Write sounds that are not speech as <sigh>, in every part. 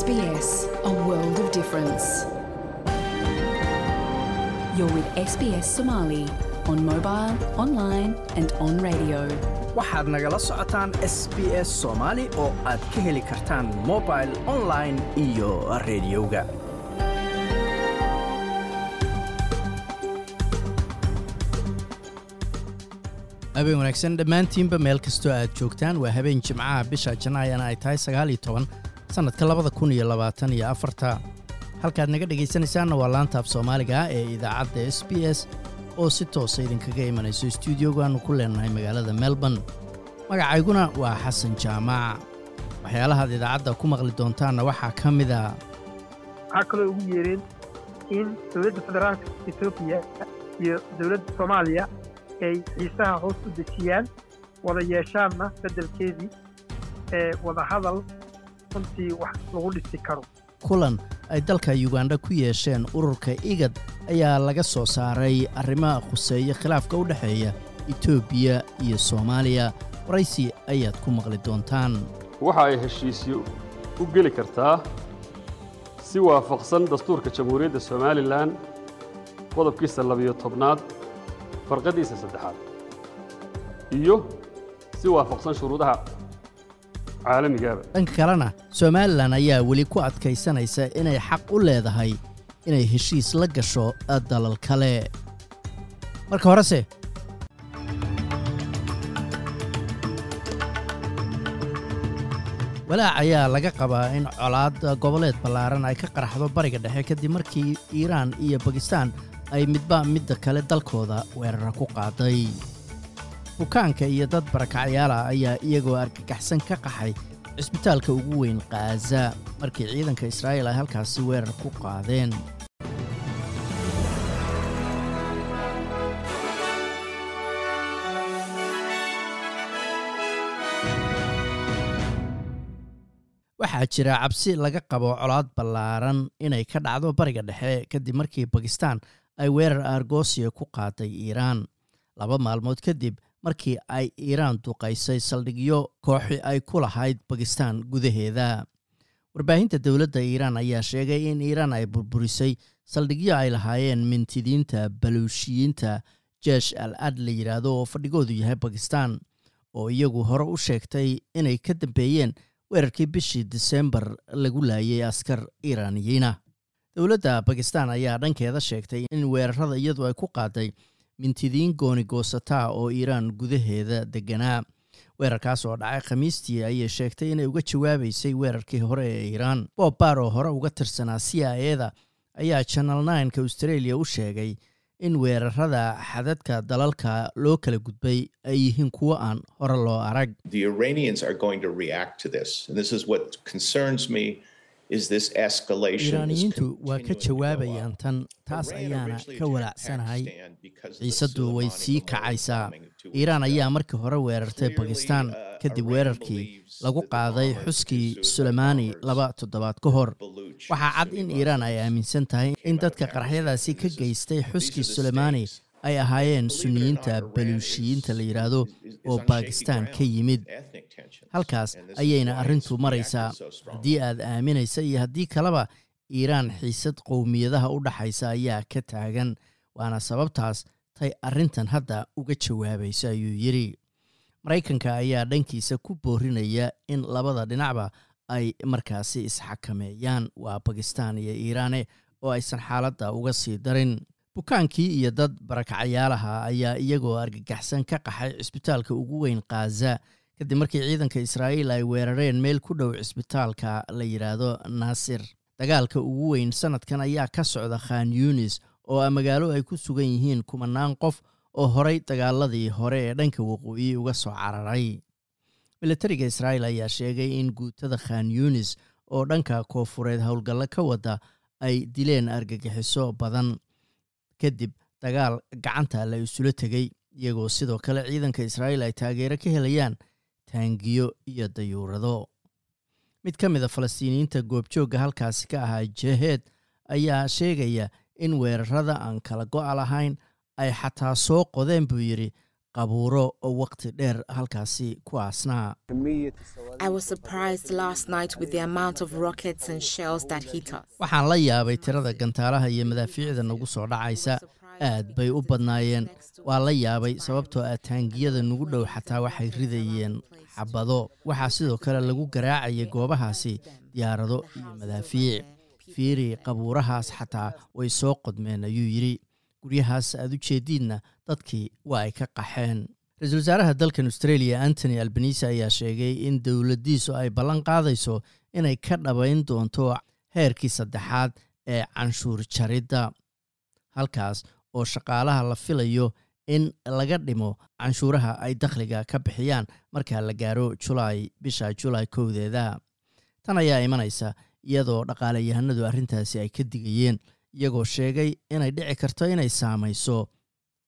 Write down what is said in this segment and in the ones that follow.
SBS, a world of difference. You're with SBS Somali on mobile, online, and on radio. waxaad nagala socotaan s b s soomaali oo aad ka heli kartaan mobil online iyo rediyoga habeen wanaagsan dhammaantiinba meel kastoo aad joogtaan waa habeen jimcaha bisha janaayana ay tahay sagaal iyo toban sannadka labada kun iyo labaatan iyo afarta. Halkaad naga dhegaysanaysaanna waa laanta af soomaaliga ee idaacadda s b s oo si toosa idinkaga imanayso stuudiogaannu ku leenahay magaalada melbourne. Magacayguna waa xasan jaamac. Waxyaalahaad idaacadda ku maqli doontaanna waxaa ka mid a waxaa kaloo ugu yeereen in dowladda federaalka etoobiya iyo dowladda soomaaliya ay xiisaha hoos u dejiyaan wada yeeshaanna beddelkeedii ee wadahadal runtii wax lagu dhisi karo. Kulan ay dalka yugandha ku yeesheen ururka igad ayaa laga soo saaray arrimaha khuseeya khilaafka u dhexeeya etoobiya iyo soomaaliya. Waraysi ayaad ku maqli doontaan. Waxa ay heshiisyo u geli kartaa si waafaqsan dastuurka jamhuuriyadda somalilan qodobkiisa labiyo tobnaad farqadiisa saddexaad iyo si waafaqsan shuruudaha caalamigaaba dhanka kalena somalilan ayaa weli ku adkaysanaysa inay xaq u leedahay inay heshiis la gasho dalal kale. Marka horese walaac ayaa laga qabaa in colaad goboleed ballaaran ay ka qaraxdo bariga dhexe kadib markii iiraan iyo bakistaan ay midba midda kale dalkooda weerara ku qaaday bukaanka iyo dad barakacyaal ah ayaa iyagoo argagaxsan ka qaxay cisbitaalka ugu weyn khaza markii ciidanka israa'iil ay halkaasi weerar ku qaadeen. Waxaa jira cabsi laga qabo colaad ballaaran inay ka dhacdo bariga dhexe kadib markii bakistaan ay weerar argosiya ku qaaday iiraan. Laba maalmood kadib markii ay iiraan duqaysay saldhigyo kooxi ay ku lahayd bakistaan gudaheeda. Warbaahinta dowladda iiraan ayaa sheegay in iiraan ay burburisay saldhigyo ay lahaayeen mintidiinta baluushiyiinta jeesh al ad la yidhaahdo oo fadhigoodu yahay bakistaan oo iyagu hore u sheegtay inay ka dambeeyeen weerarkii bishii disembar lagu laayay askar iiraaniyiina dowladda bakistaan ayaa dhankeeda sheegtay in weerarada iyadu ay ku qaaday mintidiin gooni goosataa oo iiraan gudaheeda degganaa weerarkaas oo dhacay khamiistii ayay sheegtay inay uga jawaabaysay weerarkii hore ee iiraan. Bob baar oo hore uga tirsanaa c i eda ayaa janal nineka australia u sheegay in weerarada xadadka dalalka loo kala gudbay ay yihiin kuwo aan hore loo arag Iiraaniyiintu waa ka jawaabayaan tan taas ayaana ka walaacsanahay ciisadu way sii kacaysaa iiraan ayaa markii hore weerartay Clearly, bakistaan uh, kadib weerarkii lagu qaaday xuskii suleymaani laba toddobaad ka hor. waxaa cad in iiraan ay aaminsan tahay in dadka qaraxyadaasi ka geystay xuskii suleymaani ay ahaayeen sunniyiinta baluushiyiinta la yidhaahdo oo baakistaan ka yimid. Halkaas ayayna arrintu maraysaa. Haddii aad aaminaysa iyo haddii kaleba iiraan xiisad qowmiyadaha u dhaxaysa ayaa ka taagan. Waana sababtaas tay arrintan hadda uga jawaabaysa ayuu yidhi maraykanka ayaa dhankiisa ku boorinaya in labada dhinacba ay markaasi isxakameeyaan waa bakistaan iyo iiraane oo aysan xaaladda uga sii darin bukaankii iyo dad barakacyaalaha ayaa iyagoo argagaxsan ka qaxay cisbitaalka ugu weyn khaza kadib markii ciidanka israa'iil ay weerareen meel ku dhow cisbitaalka la yidhaahdo naasir dagaalka ugu weyn sannadkan ayaa ka socda khan yunis oo ah magaalo ay ku sugan yihiin kumanaan qof oo horay dagaaladii hore ee dhanka waqooyi uga soo cararay. Milatariga israa'iil ayaa sheegay in guutada khan yunis oo dhanka koofureed howlgallo ka wada ay dileen argagixiso badan kadib dagaal gacanta la isula tegey iyagoo sidoo kale ciidanka israa'iil ay taageero ka helayaan taangiyo iyo dayuurado. Mid ka mid a falastiiniyiinta goobjoogga halkaasi ka ahaa jaheed ayaa sheegaya in weerarada aan kala go'a lahayn ay xataa soo qodeen buu yidhi qabuuro oo waqti dheer halkaasi ku aasnaa waxaan la yaabay tirada gantaalaha iyo madaafiicda nagu soo dhacaysa. Aad bay u badnaayeen. Waa la yaabay sababtoo ah taangiyada nagu dhow xataa waxay ridayeen xabado. Waxaa sidoo kale lagu garaacayay goobahaasi diyaarado iyo madaafiic. Fiiri qabuurahaas xataa way soo qodmeen ayuu yidhi. Guryahaas aad u jeediidna dadkii waa ay ka qaxeen. Ra'iisul wasaaraha dalkan australia antony albanise ayaa sheegay in dowladdiisu ay ballan qaadayso inay ka dhabayn doonto heerkii saddexaad ee canshuur jaridda halkaas oo shaqaalaha la filayo in laga dhimo canshuuraha ay dakhliga ka bixiyaan marka la gaaro julaay bisha julaay kowdeeda tan ayaa imanaysa iyadoo dhaqaaleyahanadu arrintaasi ay ka digayeen iyagoo sheegay inay dhici karto inay saamayso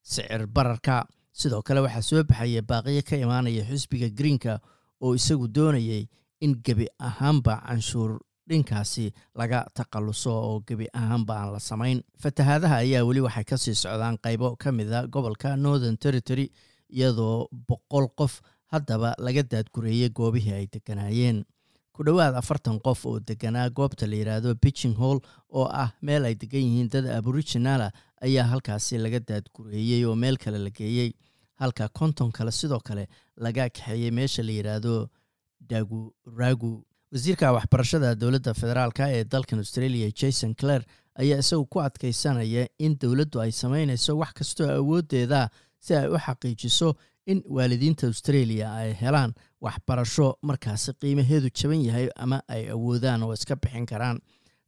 sicir bararka. Sidoo kale waxaa soo baxaya baaqiyo ka imaanaya xisbiga greenka oo isagu doonayay in gebi ahaanba canshuur dhinkaasi laga takhalluso oo gebi ahaanba aan la samayn. Fatahaadaha ayaa weli waxay ka sii socdaan qaybo ka mida gobolka northern territory iyadoo boqol qof haddaba laga daadgureeyey goobihii ay degganaayeen ku dhowaad afartan qof oo deganaa goobta la yidhaahdo bitching hall oo ah meel ay degan yihiin dad aboriginala ayaa halkaasi laga daadgureeyey oo meel kale la geeyey halka konton kale sidoo kale laga kaxeeyey meesha la yidhaahdo daguragu wasiirka waxbarashada dowladda federaalka ee dalkan australia jason clare ayaa isagu ku adkaysanaya in dowladdu ay samaynayso wax kastoo awooddeeda si ay u xaqiijiso in waalidiinta australia ay helaan waxbarasho markaasi qiimaheedu jaban yahay ama ay awoodaan oo iska bixin karaan.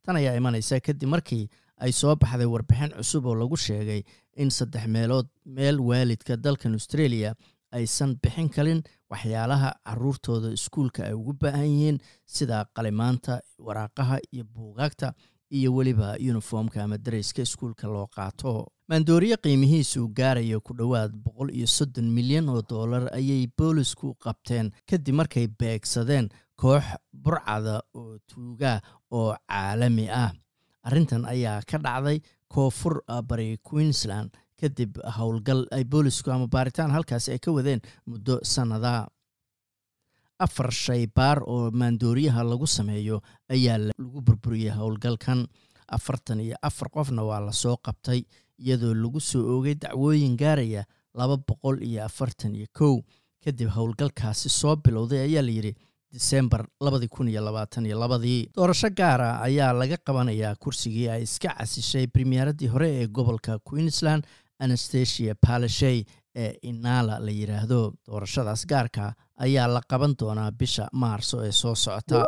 Tan ayaa imanaysa kadib markii ay soo baxday warbixin cusub oo lagu sheegay in saddex meelood meel waalidka dalkan australia aysan bixin karin waxyaalaha caruurtooda iskuulka ay ugu baahan yihiin sida qalimaanta waraaqaha iyo buugaagta iyo weliba yuniformka ama dareyska iskuulka loo qaato maandooriye qiimihiisu gaaraya ku dhowaad boqol iyo soddon milyan oo dollar ayay boolisku qabteen kadib markay beegsadeen koox burcada oo tuuga oo caalami ah. Arrintan ayaa ka dhacday koonfur bari queensland kadib howlgal ay boolisku ama baaritaan halkaasi ay ka wadeen muddo sannada. Afar shay baar oo maandooriyaha lagu sameeyo ayaa lagu burburiyey howlgalkan. Afartan iyo afar qofna waa la soo qabtay iyadoo lagu soo oogay dacwooyin gaaraya laba boqol iyo afartan iyo kow. Kadib howlgalkaasi soo bilowday ayaa layidhi disembar labadii kun iyo labaatan iyo labadii. Doorasho gaara ayaa laga qabanayaa kursigii ay iska casishay premieradii hore ee gobolka queensland anastasia palashey ee inala la yidhaahdo doorashadaas gaarka ayaa la qaban doonaa bisha maarso ee soo socota.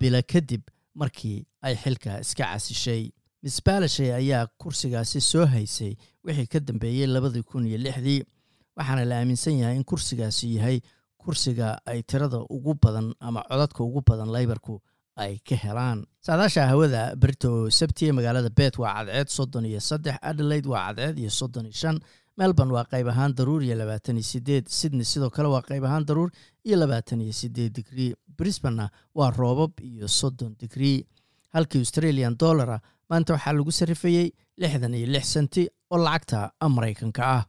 Bila kadib markii ay xilka iska casishay miss balashey ayaa kursigaasi soo haysay wixii ka dambeeyey labadii kun iyo lixdii waxaana la aaminsan yahay in kursigaasi yahay kursiga ay tirada ugu badan ama codadka ugu badan laybarku ay ka helaan. Saadaasha hawada berito sabtiye magaalada bet waa cadceed soddon iyo saddex adelaide waa cadceed iyo soddon iyo shan melbourne waa qayb ahaan daruur iyo labaatan iyo sideed sydney sidoo kale waa qayb ahaan daruur iyo labaatan iyo sideed digrii brisbanna waa roobab iyo soddon digrii halkii australian dollara maanta waxaa lagu sarrifayey lixdan iyo lix senti oo lacagta maraykanka ah.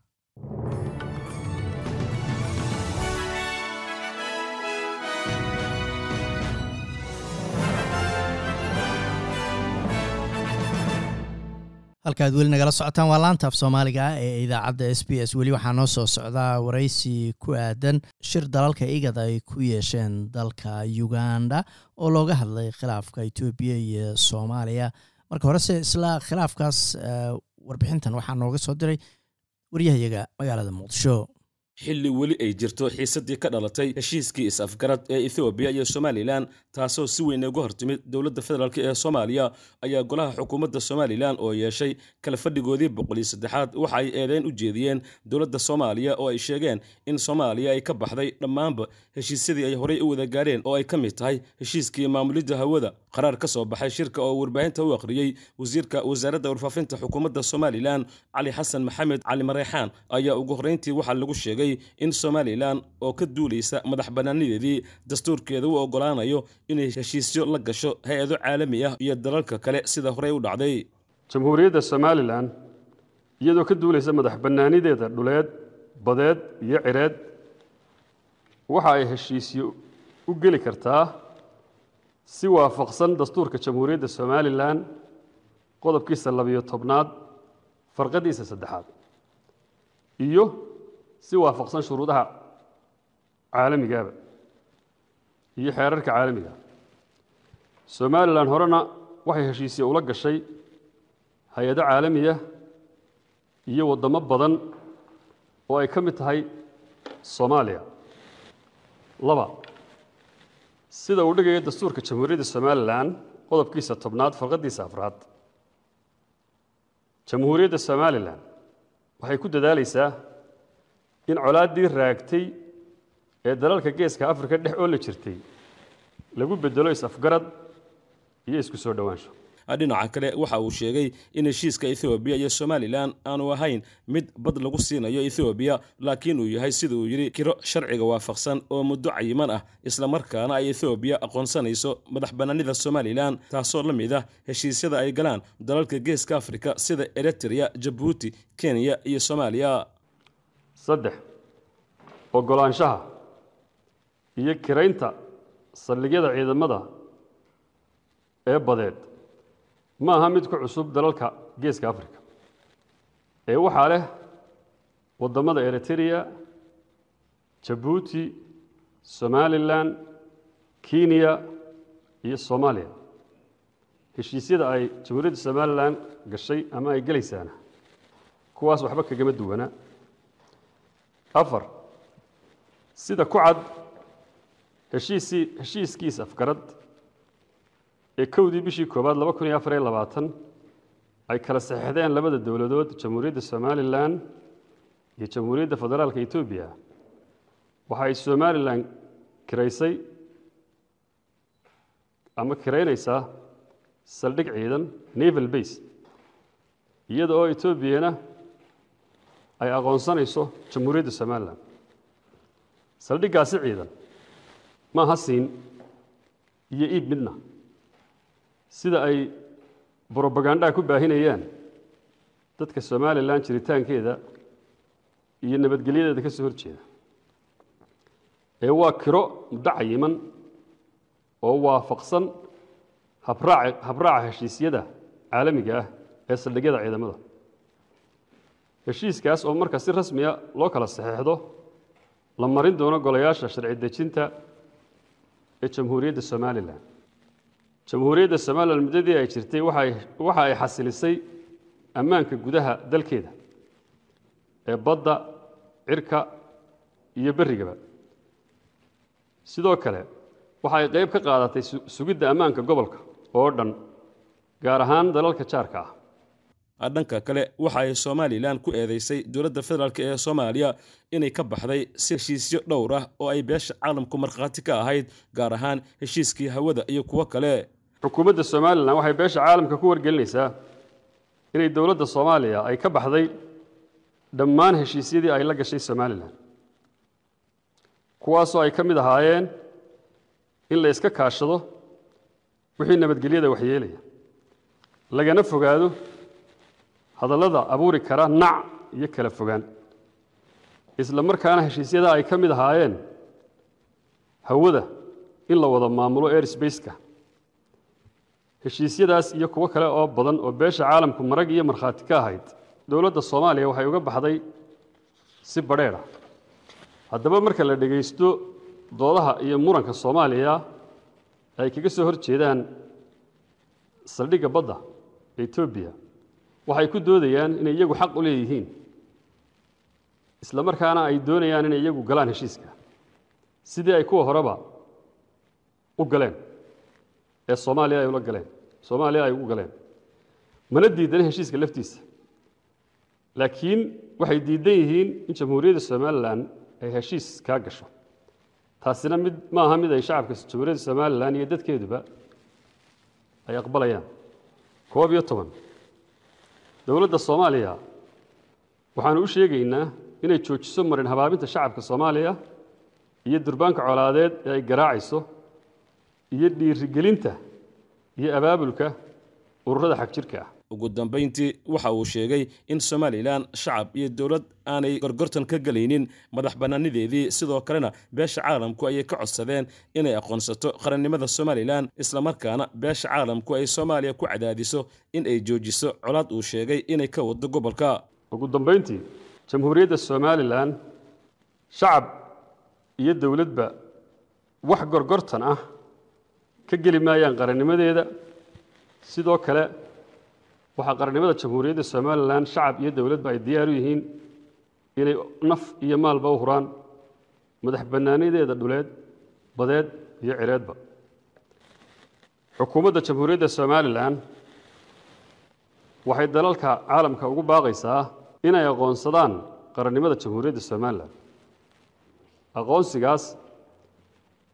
Halkaad weli nagala socotaan waa laanta af soomaaliga ah ee idaacadda s b s. Weli waxaa noo soo socdaa waraysi ku aadan shir dalalka igad ay ku yeesheen dalka uganda oo looga hadlay khilaafka etoobiya iyo soomaaliya marka horese isla khilaafkaas warbixintan waxaa nooga soo diray waryahayaga magaalada muqdisho xilli weli ay jirto xiisaddii ka dhalatay heshiiskii is-afgarad ee ethoobiya iyo somalilan taasoo si weyn uga hortimid dowladda federaalk ee soomaaliya. Ayaa golaha xukuumadda somalilan oo yeeshay kala fadhigoodii boqoliyo saddexaad waxa ay eedeyn u jeediyeen dowladda soomaaliya oo ay sheegeen in soomaaliya ay ka baxday dhammaanba heshiisyadii ay horey u wada gaareen oo ay ka mid tahay heshiiskii maamulidda hawada. Qaraar ka soo baxay shirka oo warbaahinta u akhriyey wasiirka wasaaradda warfaafinta xukuumadda somalilan cali xasan maxamed cali mareexaan. Ayaa ugu horreyntii waxaa lagu sheegay in somalilan oo ka duulaysa madax bannaanideedii dastuurkeeda u oggolaanayo inay heshiisyo la gasho hay'ado caalami ah iyo dalalka kale sida horey u dhacday. Jamhuuriyadda somalilan iyadoo ka duulaysa madax bannaanideeda dhuleed badeed iyo cireed waxa ay heshiisyo u geli kartaa si waafaqsan dastuurka jamhuuriyadda somalilan qodobkiisa labiyo tobnaad farqadiisa saddexaad iyo si waafaqsan shuruudaha caalamigaaba iyo xeerarka caalamiga. Somalilan horena waxay heshiisya ula gashay hay'ado caalamiya iyo waddamo badan oo ay ka mid tahay soomaaliya. Laba sida uu dhigayo dastuurka jamhuuriyadda somalilan qodobkiisa tobnaad farqadiisa afraad. Jamhuuriyadda somalilan waxay ku dadaalaysaa in colaaddii raagtay ee dalalka geeska afrika dhex oo la jirtay lagu bedelo is-afgarad iyo isku soo dhowaansho dhinaca kale waxa uu sheegay in heshiiska ethoobiya iyo somalilan aanu ahayn mid bad lagu siinayo ethoobiya laakiin uu yahay sida uu yidhi kiro sharciga waafaqsan oo muddo cayiman ah islamarkaana ay ethoobiya aqoonsanayso madax bannaanida somalilan taasoo la mid ah heshiisyada ay galaan dalalka geeska afrika sida eritrea jabuuti kenya iyo soomaaliya saddex oggolaanshaha iyo kiraynta saldhigyada ciidamada ee badeed. Ma aha mid ku cusub dalalka geeska africa ee waxaa leh waddamada eritrea jabuuti somalilan kenya iyo soomaaliya. Heshiisyada ay jamhuuriyadda somalilan gashay ama ay gelaysaana kuwaas waxba kagama duwana afar. Sida ku cad heshiisii heshiiskiis afgarad ee kowdii bishii koowaad laba kun iyo afar iyo labaatan ay kala saxeixdeen labada dowladood jamhuuriyadda somalilan iyo jamhuuriyadda federaalka etoobiya waxa ay somalilan kiraysay ama kiraynaysaa saldhig ciidan naval base. Iyada oo etoobiyana ay aqoonsanayso jamhuuriyadda somalilan saldhiggaasi ciidan maaha siin iyo iib midna. Sida ay brobagandhaha ku baahinayaan dadka somalilan jiritaankeeda iyo nabadgelyadeeda ka soo hor jeeda ee waa kiro muddo cayiman oo waafaqsan habraaca heshiisyada caalamiga ah ee saldhigyada ciidamada heshiiskaas oo marka si rasmiya loo kala saxeexdo la marin doono golayaasha sharci dejinta ee jamhuuriyadda somalilan. Jamhuuriyadda somalilan muddadii ay jirtay waxa ay xasilisay ammaanka gudaha dalkeeda ee badda cirka iyo berrigaba. Sidoo kale waxa ay qayb ka qaadatay sugidda ammaanka gobolka oo dhan gaar ahaan dalalka jaarka ah dhanka kale waxa ay somalilan ku eedeysay dowladda federaalk ee soomaaliya inay ka baxday si heshiisyo dhowr ah oo ay beesha caalamku markhaati ka ahayd gaar ahaan heshiiskii hawada iyo kuwo kale. Xukuumadda somalilan waxay beesha caalamka ku wargelinaysaa inay dowladda soomaaliya ay ka baxday dhammaan heshiisyadii ay la gashay somalilan kuwaasoo ay ka mid ahaayeen in la iska kaashado wixii nabadgelyada waxyeelaya lagana fogaado hadallada abuuri kara nac iyo kala fogaan. Isla markaana heshiisyada ay ka mid ahaayeen hawada in la wada maamulo airsbaceka heshiisyadaas iyo kuwo kale oo badan oo beesha caalamku marag iyo markhaati ka ahayd dowladda soomaaliya waxay uga baxday si badheedha haddaba marka la dhegaysto doodaha iyo muranka soomaaliya ay kaga soo hor jeedaan saldhigga badda etoobiya waxay ku doodayaan inay iyagu xaq u leeyihiin isla markaana ay doonayaan inay iyagu galaan heshiiska. Sidii ay kuwa horeba u galeen ee soomaaliya ay ula galeen soomaaliya ay ugu galeen. Mana diidan heshiiska laftiisa. Laakiin waxay diidan yihiin in jamhuuriyadda somalilan ay heshiis kaa gasho. Taasina mid ma aha mid ay shacabka jamhuuriyadda somalilan iyo dadkeeduba ay aqbalayaan. Koob iyo toban dowladda soomaaliya. Waxaanu u sheegaynaa inay joojiso marin habaabinta shacabka soomaaliya iyo durbaanka colaadeed ee ay garaacayso iyo dhiirigelinta iyo abaabulka ururada xag jirka ah ugu dambayntii waxa uu sheegay in somalilan shacab iyo dowlad aanay gorgortan ka gelaynin madax bannaanideedii sidoo kalena beesha caalamku ayay ka codsadeen inay aqoonsato qarannimada somalilan islamarkaana beesha caalamku ay soomaaliya ku cadaadiso in ay joojiso. Colaad uu sheegay inay ka wado gobolka. Ugu dambayntii jamhuuriyadda somalilan shacab iyo dowladba wax gorgortan ah ka geli maayaan qarannimadeeda. Sidoo kale waxaa qarannimada jamhuuriyadda somalilan shacab iyo dowladba ay diyaar u yihiin inay naf iyo maalba u huraan madax bannaanideeda dhuleed badeed iyo cireedba xukuumadda jamhuuriyadda somalilan waxay dalalka caalamka ugu baaqaysaa inay aqoonsadaan qarannimada jamhuuriyadda somalilan aqoonsigaas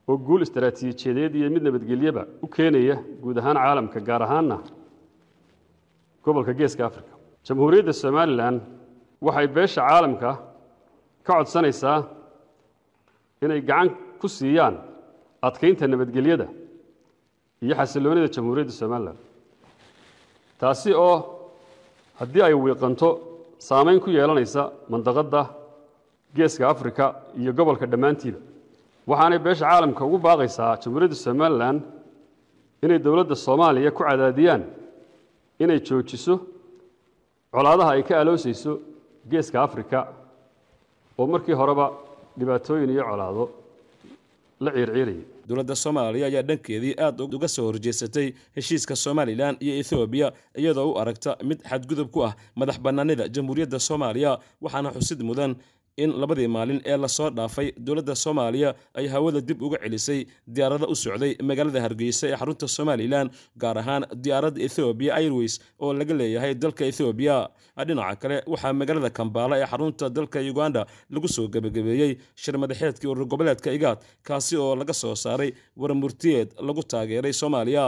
oo guul istaraatiijiyadeed iyo mid nabadgelyaba u keenaya guud ahaan caalamka gaar ahaanna gobolka geeska africa jamhuuriyadda somalilan waxay beesha caalamka ka codsanaysaa inay gacan ku siiyaan adkaynta nabadgelyada iyo xasilloonida jamhuuriyadda somalilan. Taasi oo haddii ay wiiqanto saamayn ku yeelanaysa mandaqadda geeska africa iyo gobolka dhammaantiiba waxaanay beesha caalamka ugu baaqaysaa jamhuuriyadda somalilan inay dowladda soomaaliya ku cadaadiyaan inay joojiso colaadaha ay ka aloosayso geeska africa oo markii horeba dhibaatooyin iyo colaado la ciirciirayay dowladda soomaaliya ayaa dhankeedii aad uga soo horjeesatay heshiiska somalilan iyo ethoobiya iyadoo u aragta mid xadgudub ku ah madax bannaanida jamhuuriyadda soomaaliya waxaana xusid mudan in labadii maalin ee la soo dhaafay dowladda soomaaliya ay hawada dib uga celisay diyaarado u socday magaalada hargeysa ee xarunta somalilan gaar ahaan diyaaradda ethoobiya airways oo laga leeyahay dalka ethoobiya dhinaca kale waxaa magaalada kambaala ee xarunta dalka uganda lagu soo gebagabeeyey shir madaxeedkii urur goboleedka igaad kaasi oo laga soo saaray warmurtiyeed lagu taageeray soomaaliya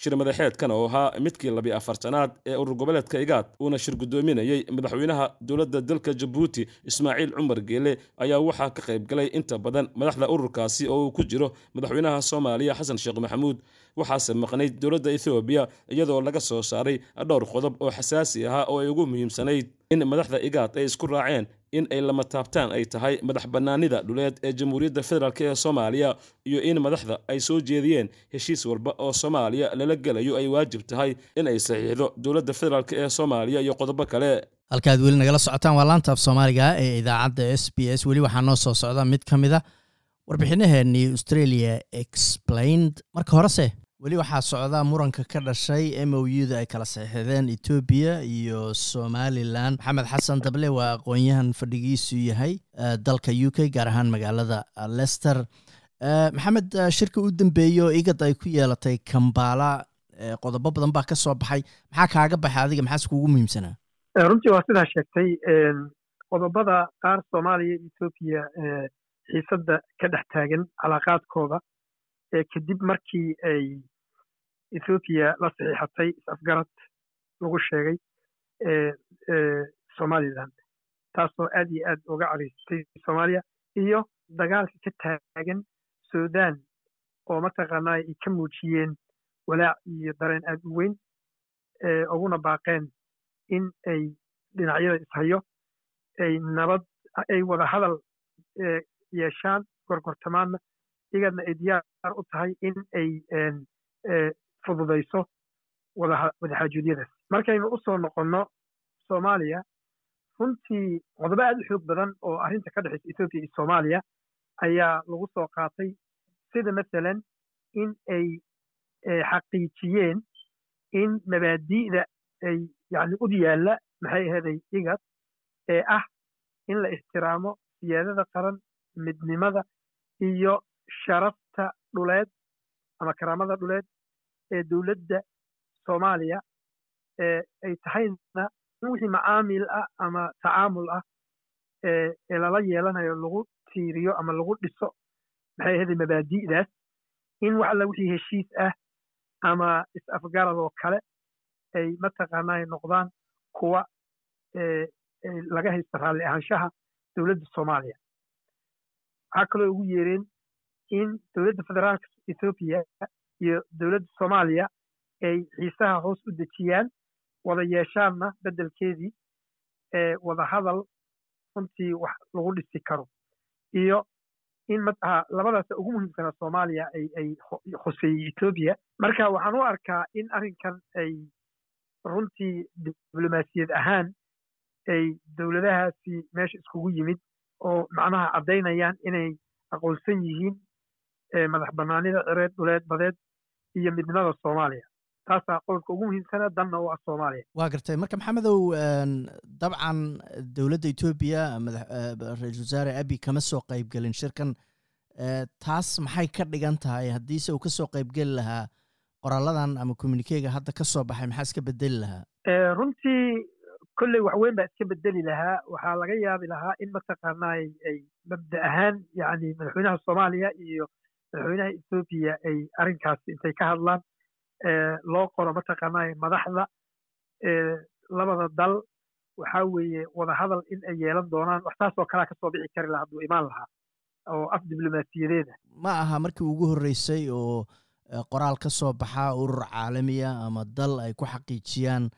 shir madaxeedkan oo ahaa midkii labi afartanaad ee urur goboleedka igaad uuna shir guddoominayey madaxweynaha dowladda dalka jabuuti ismaaciil cumar geele ayaa waxaa ka qayb galay inta badan madaxda ururkaasi oo uu ku jiro madaxweynaha soomaaliya xasan sheekh maxamuud. Waxaase maqnayd dowladda ethoobiya iyadoo laga soo saaray dhowr qodob oo xasaasi ahaa oo ay ugu muhiimsanayd in madaxda igaad ay isku raaceen in ay lama taabtaan ay tahay madax bannaanida dhuleed ee jamhuuriyadda federaalk ee soomaaliya iyo in madaxda ay soo jeediyeen heshiis walba oo soomaaliya lala gelayo ay waajib tahay in ay saxiixdo dowladda federaalk ee soomaaliya iyo qodobo kale. Halkaad weli nagala socotaan waa laanta af soomaaliga ee idaacadda s b s. Weli waxaa noo soo socda mid ka mid a warbixinaheenii australia explained. Marka horese weli waxaa socda muranka ka dhashay m o u da ay kala saxiixdeen etoobiya iyo somalilan maxamed xasan dable waa aqoon-yahan fadhigiisu yahay dalka u k gaar ahaan magaalada lester maxamed shirka u dambeeyo igad ay ku yeelatay kambala qodobo badan baa ka soo baxay. Maxaa kaaga baxay adiga? Maxaase kuugu muhiimsanaa? Runtii waa sidaa sheegtay qodobada qaar soomaaliya etoobiya xiisadda ka dhex taagan calaaqaadkooda kadib markii ay ethoobiya la saxiixatay is-afgarad lagu sheegay somalilan taasoo aad iyo aad uga cariistay soomaaliya iyo dagaalka ka taagan sudan oo mataqaanaa ay ka muujiyeen walaac iyo dareen aad u weyn uguna baaqeen in ay dhinacyada ishayo ay nabad ay wada hadal yeeshaan gorgortamaadna iyagadna ay diyaar u tahay in ay fududayso wadaxaajuudyadaas markaynu u soo noqonno soomaaliya runtii qodobo aad u xoog badan oo arrinta ka dhexaysa ethoobiya iyo soomaaliya ayaa lagu soo qaatay sida masalan in ay xaqiijiyeen in mabaadi'da ay yani ud yaalla maxay aheeday igad ee ah in la ixtiraamo siyaadada qaran midnimada iyo sharafta dhuleed ama karaamada dhuleed ee dowladda soomaaliya ay tahayna in wixii macaamil ah ama tacaamul ah ee lala yeelanayo lagu tiiriyo ama lagu dhiso maxay ahaday mabaadi'daas in wax alla wixii heshiis ah ama is-afgarad oo kale ay mataqaanaa noqdaan kuwa laga haysta raalli ahaanshaha dowladda soomaaliya. Waxaa kaloo ugu yeereen in dowladda federaalka ethoobiya iyo dowladda soomaaliya ay xiisaha hoos u dejiyaan wada yeeshaanna beddelkeedii wada hadal runtii wax lagu dhisi karo. Iyo in mataha labadaasa ugu muhiimsanaa soomaaliya ay khuseeyey etoobiya marka waxaan u arkaa in arrinkan ay runtii diblomaasiyad ahaan ay dowladahaasi meesha iskugu yimid oo macnaha caddaynayaan inay aqoonsan yihiin madax bannaanida cireed dhuleed badeed iyo midnimada soomaaliya. Taasaa qodobka ugu muhiimsana danna u ah soomaaliya. Waa gartay. Marka maxamedow dabcan dowladda etoobiya ra'isul wasaare abi kama soo qaybgelin shirkan. Taas maxay ka dhigan tahay? Haddiise uu ka soo qaybgeli lahaa qoralladan ama communikega hadda ka soo baxay maxaa iska bedeli lahaa? Runtii kolley wax weyn baa iska bedeli lahaa. Waxaa laga yaabi lahaa in mataqaanaa ay mabda ahaan yani madaxweynaha soomaaliya iyo madaxweynaha etoobiya ay arrinkaasi intay ka hadlaan loo qoro mataqaanaa madaxda labada dal. Waxaa weeye wada hadal in ay yeelan doonaan wax taas oo kalea ka soo bixi kari laha hadduu imaan lahaa oo af diblomaasiyadeeda ma aha markii ugu horreysay oo qoraal ka soo baxa urur caalamiya ama dal ay ku xaqiijiyaan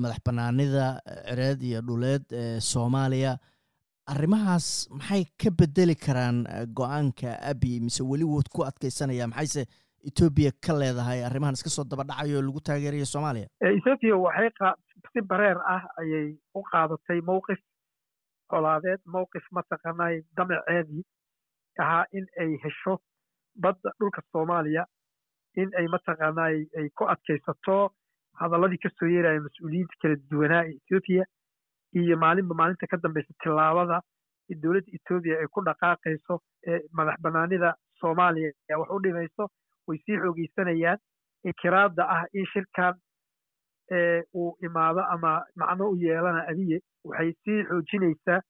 madax bannaanida cireed iyo dhuleed ee soomaaliya arrimahaas maxay ka bedeli karaan go'aanka abi mise weli wood ku adkaysanaya? Maxayse etoobiya ka leedahay? Arrimahan iska soo daba dhacayo oo lagu taageerayo soomaaliya? Etoobiya waxay si bareer ah ayay u qaadatay mowqif colaadeed mowqif mataqaanay damaceedii ahaa in ay hesho badda dhulka soomaaliya in ay mataqaanay ay ku adkaysato hadalladii ka soo yeeraya mas'uuliyiinta kala duwanaa ee etoobiya iyo maalinba maalinta ka dambaysa tillaabada dowladda etoobiya ay ku dhaqaaqayso madax bannaanida soomaaliya wax u dhimayso way sii xoogeysanayaan inkiraada ah in shirkan uu imaado ama macno u yeelana adiye. Waxay sii xoojinaysaa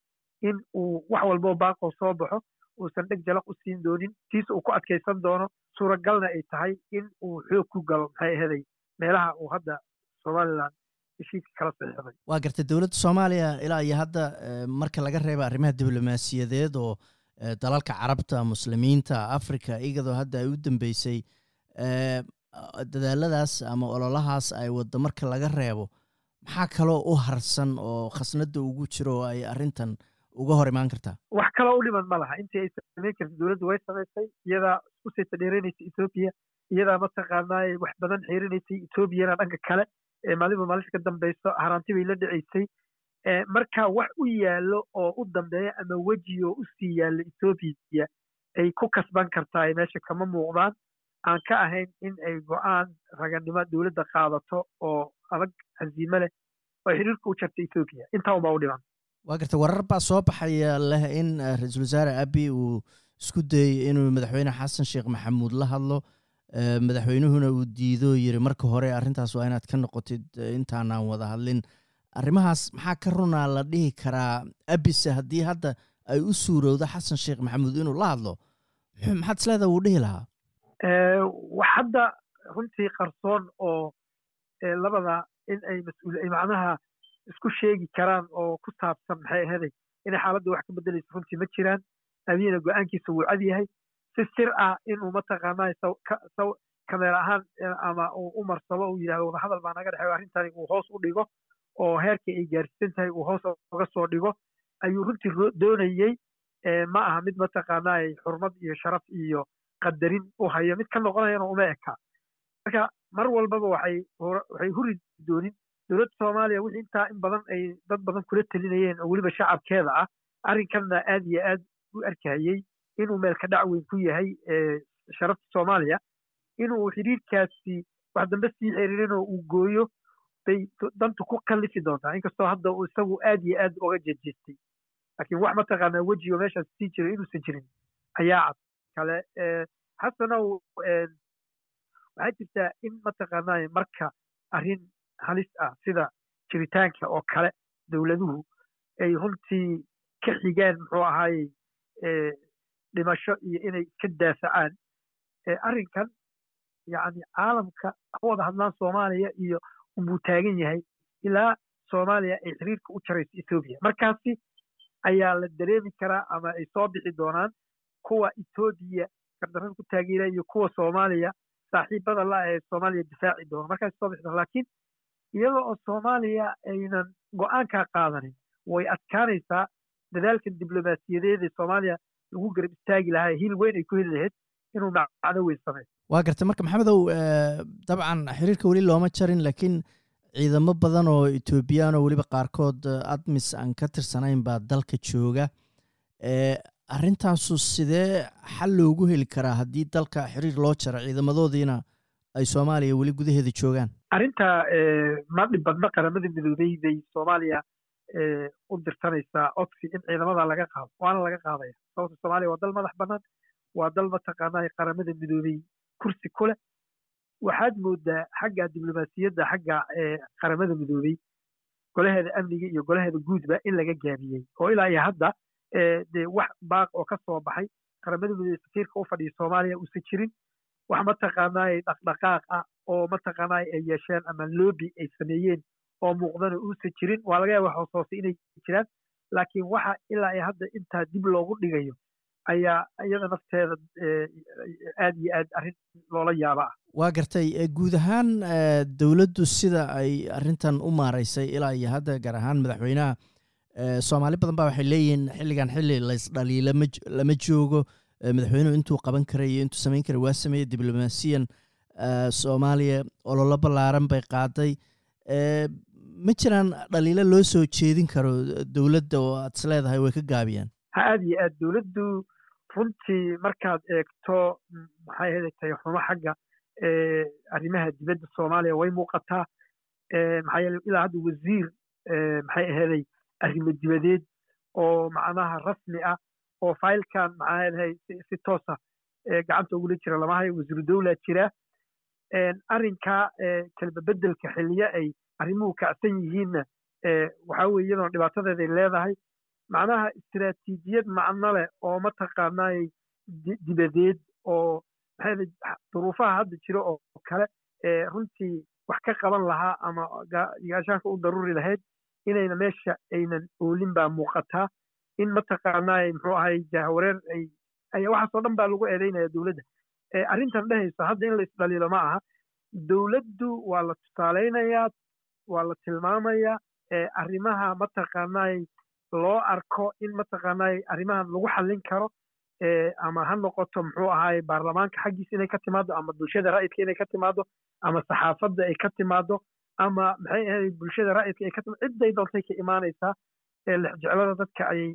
in uu wax walboo baaqoo soo baxo uusan dheg jalaq u siin doonin. Tiisa uu ku adkaysan doono suuragalna ay tahay in uu xoog ku galo maxay aheday meelaha uu hadda somalilan waa gartay dowladda soomaaliya ilaa iyo hadda marka laga reeba arrimaha diblomaasiyadeed oo dalalka carabta muslimiinta africa iyadoo hadda ay u dambeysay dadaaladaas ama ololahaas ay waddo marka laga reebo maxaa kaloo u harsan oo khasnada ugu jiro oo ay arrintan uga hor imaan kartaa? Wax kaloo u dhiman ma laha. Intii ay samayn karta dowladdu way samaysay iyadaa u sayta dheeranaysay etoobiya iyadaa mataqaanaa wax badan xiirinaysay etoobiyana dhanka kale maalinba maalinta ka dambayso haraanti bay la dhicaysay marka wax u yaallo oo u dambeeya ama weji oo u sii yaallo etoobiya ay ku kasban kartaa meesha kama muuqdaan. Aan ka ahayn in ay go'aan raganimo dowladda qaadato oo adag casiimo leh oo xiriirka u jarta etoobiya intaa unbaa u dhiman. Waa garta warar baa soo baxaya leh in ra'iisul wasaare abi uu isku dayey inuu madaxweyne xasan sheekh maxamuud la hadlo madaxweynuhuna uu diido yiri marka hore arrintaas waa inaad ka noqotid intaanaan wada hadlin. Arrimahaas maxaa ka runaa la dhihi karaa? Abise haddii hadda ay u suurowdo xasan sheekh maxamuud inuu la hadlo <clears throat> maxaad isleedaha wuu dhihi lahaa? Wax hadda runtii qarsoon oo labada in ay mas'uul macnaha isku sheegi karaan oo ku saabsan maxay ahaday inay xaaladda wax ka bedelayso runtii ma jiraan. Abiyina go'aankiisa wuu cad yahay si sir ah inuu mataqaanaa kameer ahaan ama uu u marsado uu yidhahdo wada hadal baa naga dhexeeyo arrintani uu hoos u dhigo oo heerkii ay gaarsiisan tahay uu hoos uga soo dhigo ayuu runtii doonayey ma aha mid mataqaanaa xurmad iyo sharaf iyo qadarin u hayo mid ka noqonayana uma eka. Marka mar walbaba waxay huri doonin dowladda soomaaliya wixii intaa in badan ay dad badan kula telinayeen oo weliba shacabkeeda ah arrinkanna aad iyo aad u arkayey inuu meelka dhac weyn ku yahay sharafta soomaaliya. Inuu xiriirkaasi wax dambe sii xiriirinoo uu gooyo bay dantu ku kallifi doontaa. Inkastoo hadda isagu aad iyo aad uga jejeestay laakiin wax mataqaanaa wejigo meeshaas sii jiro inuusan jirin ayaa cad. Kale xasanow waxaa jirtaa in mataqaanaa marka arrin halis ah sida jiritaanka oo kale dowladuhu ay runtii ka xigaan muxuu ahaayey dhimasho iyo inay iska daafacaan arrinkan yacni caalamka ka wada hadlaan soomaaliya iyo unbuu taagan yahay ilaa soomaaliya ay xiriirka u jarayso etoobiya markaasi ayaa la dareemi karaa ama ay soo bixi doonaan kuwa etoobiya gardarrada ku taageeraya iyo kuwa soomaaliya saaxiibada la ee soomaaliya difaaci doona. Markaas soo bixi doona. Laakiin iyada oo soomaaliya aynan go'aankaa qaadanin way adkaanaysaa dadaalkan diblomaasiyadeed ee soomaaliya lagu garab istaagi lahaa hil weyn ay ku heli lahayd inuu macno weyn sameeyo waa gartay marka maxamedow dabcan xiriirka weli looma jarin laakiin ciidamo badan oo etoobiyaan oo weliba qaarkood admis aan ka tirsanayn baa dalka jooga. Arrintaasu sidee xal loogu heli karaa haddii dalka xiriir loo jaro ciidamadoodiina ay soomaaliya weli gudaheeda joogaan? Arrinta ma dhib badna qaramada midoobey bay soomaaliya u dirsanaysaa codsi in ciidamada laga qaado waana laga qaadaya. Sababta soomaaliya waa dal madax bannaan waa dal mataqaanaa qaramada midoobey kursi ku leh. Waxaad moodaa xagga diblomaasiyadda xagga qaramada midoobey golaheeda amniga iyo golaheeda guudba in laga gaabiyey oo ilaa iyo hadda dee wax baaq oo ka soo baxay qaramada midoobey safiirka u fadhiya soomaaliya uusan jirin. Wax mataqaanaaye dhaqdhaqaaq ah oo mataqaanaaye ay yeesheen ama loobi ay sameeyeen oo muuqdana uusan jirin. Waa laga yaaba hoos hoose inay jiraan laakiin waxa ilaa iyo hadda intaa dib loogu dhigayo ayaa iyada nafteeda aad iyo aad arrin loola yaaba ah waa gartay guud ahaan dowladdu sida ay arrintan u maaraysay ilaa iyo hadda gaar ahaan madaxweynaha soomaali badan baa waxay leeyihiin xilligan xilli laysdhaliila lama joogo. Madaxweynuhu intuu qaban karay iyo intuu samayn karay waa sameeyey diblomaasiyan soomaaliya ololo ballaaran bay qaaday ma jiraan dhaliilo loo soo jeedin karo dowladda oo aad is leedahay way ka gaabiyaan? Ha aad iyo aad. Dowladdu runtii markaad eegto maxay hedatay xumo xagga arrimaha dibadda soomaaliya way muuqataa maxaa yeele ilaa hadda wasiir maxay aheeday arrimo dibadeed oo macnaha rasmi ah oo faylkan maxaa heedahay si toosa gacanta ugula jira lama hayo wasiiru dowlaa jira arrinkaa kelba beddelka xiliye ay arrimuhu kacsan yihiinna waxaa weye iyadoona dhibaatadeeday leedahay. Macnaha istiraatiijiyad macno leh oo mataqaanaay dibadeed oo maxaa duruufaha hadda jira oo kale runtii wax ka qaban lahaa ama gaashaanka u daruri lahayd inayna meesha aynan oolin baa muuqataa in mataqaanaay muxuu ahay jahwareer ay waxaasoo dhan baa lagu eedeynaya dowladda. Arrintan dhehayso hadda in la isdhaliilo ma aha. Dowladdu waa la tusaaleynayaa waa la tilmaamayaa arrimaha mataqaanaay loo arko in mataqaanaay arrimahan lagu xallin karo ama ha noqoto muxuu ahaay baarlamaanka xaggiisa inay ka timaado ama bulshada ra'yidka inay ka timaado ama saxaafadda ay ka timaado ama maxay ahayd bulshada ra'yidka ay ka timaado cidday doontay ka imaanaysaa lexjeclada dadka ayay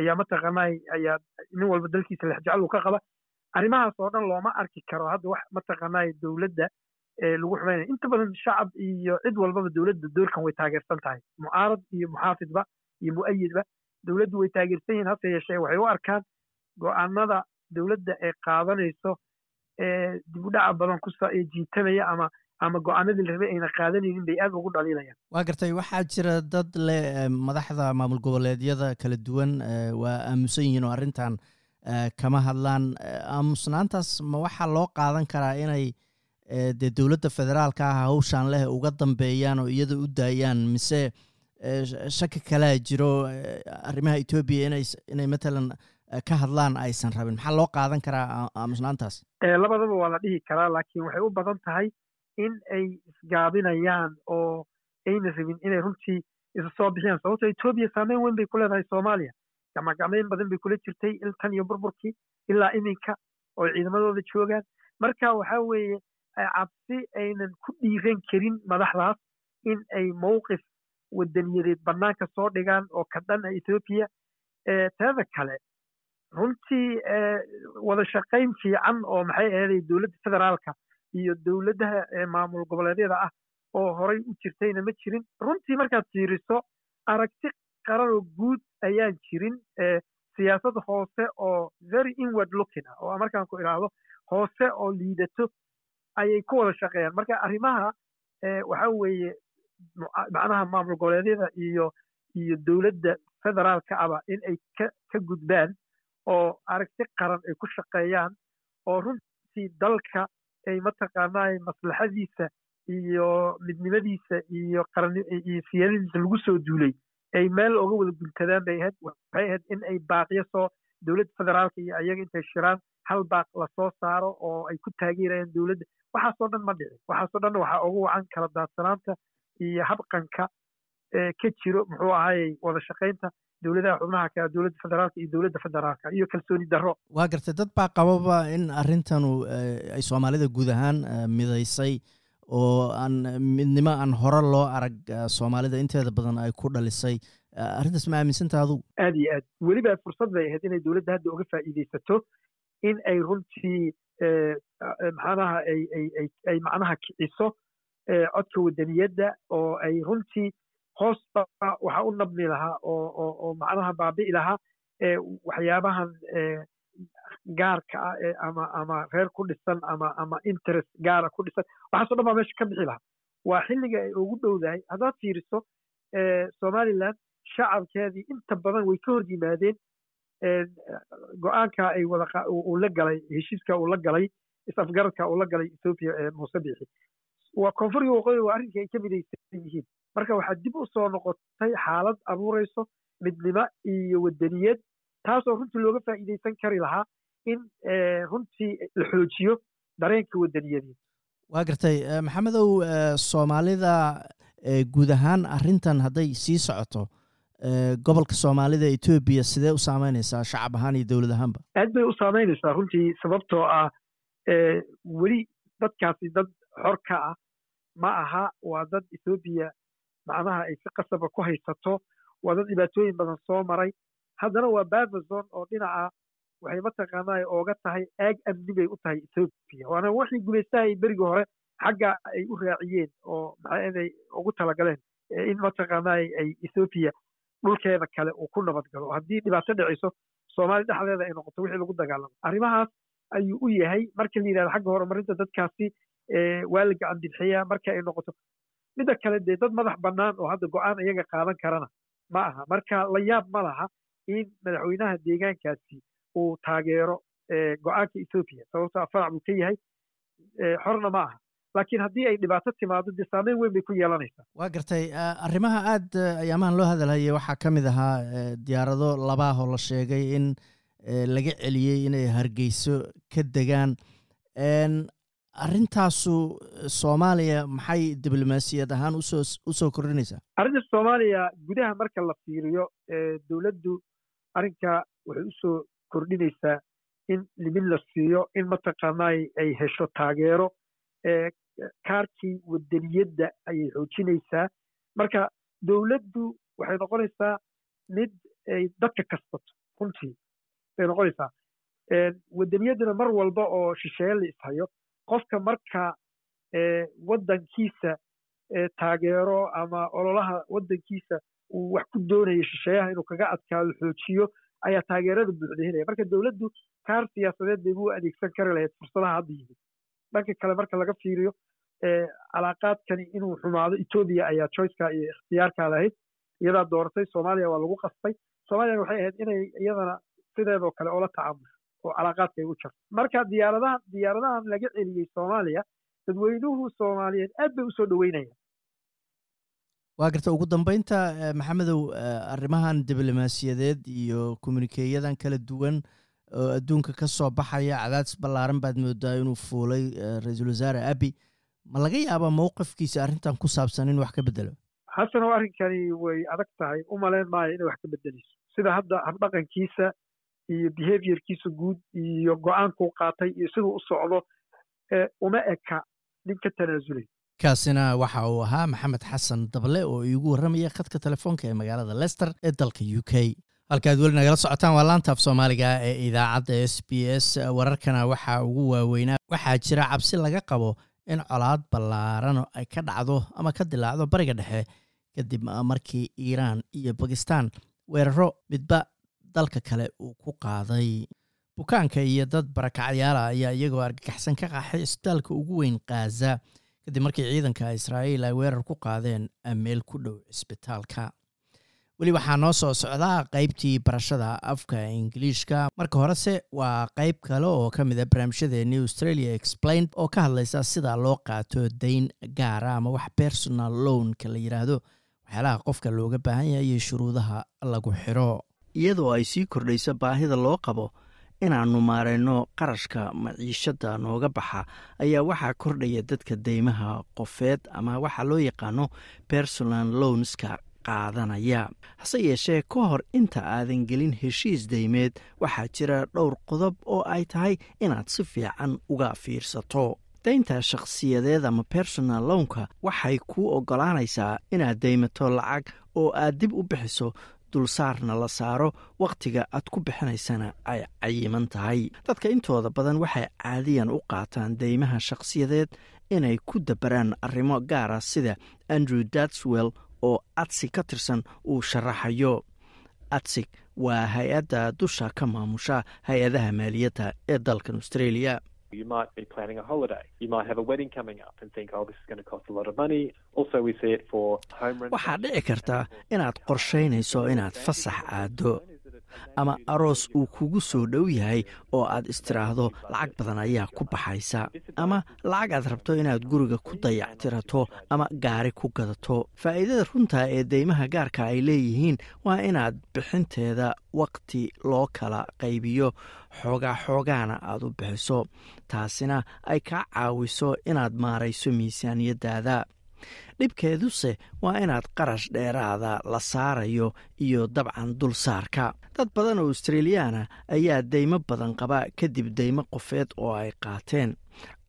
ayaa mataqaanaay ayaa nin walba dalkiisa lexjecel uu ka qaba. Arrimahaas oo dhan looma arki karo hadda wax mataqaanaay dowladda lagu xumaynaya inta badan shacab iyo cid walbaba dowladda doorkan way taageersan tahay. Mucaarad iyo muxaafidba iyo mu'ayidba dowladdu way taageersan yihiin hase yeeshee. Waxay u arkaan go'aanada dowladda ay qaadanayso dib u dhaca badan ku jiitamaya ama ama go'aanadii la rabay ayna qaadanaynin bay aad ugu dhaliilayaan. Waa gartay waxaa jira dad leh madaxda maamul goboleedyada kala duwan waa aamusan yihiin oo arrintan kama hadlaan. Aamusnaantaas ma waxaa loo qaadan karaa inay dee dowladda federaalka ah hawshaan leh uga dambeeyaan oo iyada u daayaan mise shaki kalea jiro arrimaha etoobiya inay matalan ka hadlaan aysan rabin. Maxaa loo qaadan karaa aamusnaantaas labadaba waa la dhihi karaa laakiin waxay u badan tahay in ay isgaabinayaan oo ayna rabin inay runtii isa soo bixiyaan. Sababto etoobiya saameyn weyn bay ku leedahay soomaaliya. Gacmagacmeyn badan bay kula jirtay tan iyo burburkii ilaa iminka oo ciidamadooda joogaan. Marka waxaa weeye cabsi aynan ku dhiiran karin madaxdaas in ay mowqif wadaniyadeed bannaanka soo dhigaan oo ka dhan a ethoobiya teeda kale runtii wada shaqayn fiican oo maxay aheeday dowladda federaalka iyo dowladaha maamul goboleedyada ah oo horay u jirtayna ma jirin. Runtii markaad fiiriso aragti qaranoo guud ayaan jirin siyaasad hoose oo very inward looking ah oo markaan ku idhaahdo hoose oo liidato ayay ku wada shaqeeyaan. Marka arrimaha waxa weeye macnaha maamul goboleedyada iyo iyo dowladda federaalka aba in ay ka ka gudbaan oo aragti qaran ay ku shaqeeyaan oo runtii dalka ay mataqaanaa maslaxadiisa iyo midnimadiisa iyo qaran iyo siyaadadiisa lagu soo duulay. Ay meel oga wada guntadaan bay ahayd waxay ahayd in ay baaqiyo soo dowladda federaalka iyo ayaga intay shiraan hal baaq la soo saaro oo ay ku taageerayaan dowladda. Waxaasoo dhan ma dhicin waxaasoo dhan waxaa ugu wacan kala daadsanaanta iyo habqanka ka jiro muxuu ahayey wada shaqaynta dowladaha xubnaha ka dowladda federaalka iyo dowladda federaalka iyo kalsooni darro. Waa gartay dad baa qababa in arrintanu ay soomaalida guud ahaan midaysay oo aan midnimo aan hore loo arag soomaalida inteeda badan ay ku dhalisay. Arrintaas ma aaminsanta adugu aad iyo aad. Weliba fursad bay ahayd inay dowladda hadda uga faa'iidaysato in ay runtii maxaanaha ay ay ay macnaha kiciso codka wadaniyadda oo ay runtii hoosba waxa u nabmi lahaa oo macnaha baabi'i lahaa waxyaabahan gaarka ah ama ama reer ku dhisan ama ama interest gaara ku dhisan. Waxaasoo dhan baa meesha ka bixi lahaa. Waa xilliga ay ugu dhowdahay haddaad fiiriso somaliland shacabkeedii inta badan way ka hor yimaadeen go'aanka ay wada uu la galay heshiiska uu la galay is-afgaradka uu la galay ethoopia ee muuse bixi waa koonfuriga waqooyi waa arrinkii ay ka midaysan yihiin. Marka waxaa dib u soo noqotay xaalad abuurayso midnimo iyo wadaniyad taasoo runtii looga faa'iidaysan kari lahaa in runtii la xoojiyo dareenka wadaniyadeed waa gartay maxamedow soomaalida guud ahaan arrintan hadday sii socoto gobolka soomaalida etoobiya sidee u saameynaysaa shacab ahaan iyo dowlad ahaanba? Aad bay u saameynaysaa runtii sababtoo ah weli dadkaasi dad xor ka ah ma aha waa dad ethoobiya macnaha ay si qasaba ku haysato waa dad dhibaatooyin badan soo maray. Haddana waa bavazon oo dhinaca waxay mataqaanaa ooga tahay aag amni bay u tahay ethoobiya waana waxay gumaystahay berigii hore xagga ay u raaciyeen oo maxaa inay ugu talagaleen in mataqaanaa ay ethoobiya dhulkeeda kale uu ku nabad galo. Haddii dhibaato dhiciso soomaali dhexdeeda ay noqoto wixii lagu dagaalamo. Arrimahaas ayuu u yahay marka la yidhahdo xagga horumarinta dadkaasi waa la gacan bidxiyaa marka ay noqoto midda kale dee dad madax bannaan oo hadda go'aan iyaga qaadan karana ma aha. Marka la yaab ma laha in madaxweynaha deegaankaasi uu taageero go'aanka ethoobiya sababto afarac buu ka yahay xorna ma aha laakiin haddii ay dhibaato timaado dee saameyn weyn bay ku yeelanaysaa. Waa gartay arrimaha aad ayaamahan loo hadalhayay waxaa ka mid ahaa diyaarado labaahoo la sheegay in laga celiyey inay hargeyso ka degaan. Arrintaasu soomaaliya maxay diblomaasiyad ahaan u soo u soo kordhinaysaa? Arrinta soomaaliya gudaha marka la fiiriyo dowladdu arrinka waxay u soo kordhinaysaa in limin la siiyo in mataqaanaa ay hesho taageero kaarkii wadaniyadda ayay xoojinaysaa. Marka dowladdu waxay noqonaysaa mid ay dadka kasbato runtii bay noqonaysaa. Wadaniyadduna mar walba oo shisheeye la ishayo qofka marka waddankiisa taageero ama ololaha waddankiisa uu wax ku doonayo shisheeyaha inuu kaga adkaado xoojiyo ayaa taageerada buuxda helaya. Marka dowladdu kaar siyaasadeed bay u adeegsan kari lahayd fursadaha hadda yimid dhanka kale marka laga fiiriyo calaaqaadkani inuu xumaado etoobiya ayaa choiceka iyo ikhtiyaarka lahayd iyadaa dooratay soomaaliya waa lagu qasbay soomaaliyana waxay ahayd inay iyadana sideedoo kale oola tacaamusho oo calaaqaadka ay u jarto. Marka diyaaradahan diyaaradahan laga celiyey soomaaliya dadweynuhu soomaaliyeed aad bay u soo dhoweynayaan waa garta ugu dambeynta maxamedow arrimahan diblomaasiyadeed iyo communikeeyadan kala duwan oo adduunka ka soo baxaya cadaadis ballaaran baad moodaa inuu fuulay ra'iisul wasaare abi ma laga yaabaa mowqifkiisa arrintan ku saabsan in wax ka bedelo xasanow arrinkani way adag tahay. U malayn maayo inay wax ka bedeleyso sida hadda habdhaqankiisa iyo behaviorkiisa guud iyo go'aankuu qaatay iyo siduu u socdo uma eka nin ka tanaasulay kaasina waxa uu ahaa maxamed xasan dable oo iigu warramaya khadka telefoonka ee magaalada lester ee dalka u k halkaad weli nagala socotaan. Waa laantaaf soomaaliga ee idaacadda s b s. Wararkana waxaa ugu waaweynaa waxaa jira cabsi laga qabo in colaad ballaaran ay ka dhacdo ama ka dilaacdo bariga dhexe kadib markii iiraan iyo bakistan weeraro midba dalka kale uu ku qaaday. Bukaanka iyo dad barakacyaala ayaa iyagoo argagaxsan ka qaxay isbitaalka ugu weyn khaza kadib markii ciidanka israa'iil ay weerar ku qaadeen meel ku dhow cisbitaalka weli waxaa noo soo socdaa qaybtii barashada afka ingiliishka. Marka horese waa qayb kale oo ka mid a barnaamijyadeeni australia explained oo ka hadlaysa sida loo qaato dayn gaara ama wax personal loanka la yidhaahdo waxyaalaha qofka looga baahan yahay iyo shuruudaha lagu xiro. Iyadoo ay sii kordhayso baahida loo qabo inaannu maarayno qarashka maciishadda nooga baxa ayaa waxaa kordhaya dadka deymaha qofeed ama waxaa loo yaqaano personal lownska qaadanaya. Hase yeeshee ka hor inta aadan gelin heshiis deymeed waxaa jira dhowr qodob oo ay tahay inaad si fiican uga fiirsato. Daynta shakhsiyadeed ama personal lownka waxay kuu oggolaanaysaa inaad deymato lacag oo aad dib u bixiso dulsaarna la saaro wakhtiga aad ku bixinaysana ay cayiman tahay. Dadka intooda badan waxay caadiyan u qaataan deymaha shakhsiyadeed inay ku dabaraan arrimo gaara sida andrew datswell oo adsig ka tirsan uu sharaxayo. Adsig waa hay'adda dusha ka maamusha hay'adaha maaliyadda ee dalkan australia. Waxaa dhici karta inaad qorshaynayso inaad fasax aaddo ama aroos uu kugu soo dhow yahay oo aad istiraahdo lacag badan ayaa ku baxaysa. Ama lacag aad rabto inaad guriga ku dayactirato ama gaari ku gadato. Faa'iidada runta ee deymaha gaarka ay leeyihiin waa inaad bixinteeda waqti loo kala qaybiyo. Xoogaa xoogaana aad u bixiso taasina ay kaa caawiso inaad maarayso miisaaniyaddaada dhibkeeduse waa inaad qarash dheeraada la saarayo iyo dabcan dulsaarka dad badan oo australiyaana ayaa deymo badan qaba kadib deymo qofeed oo ay qaateen.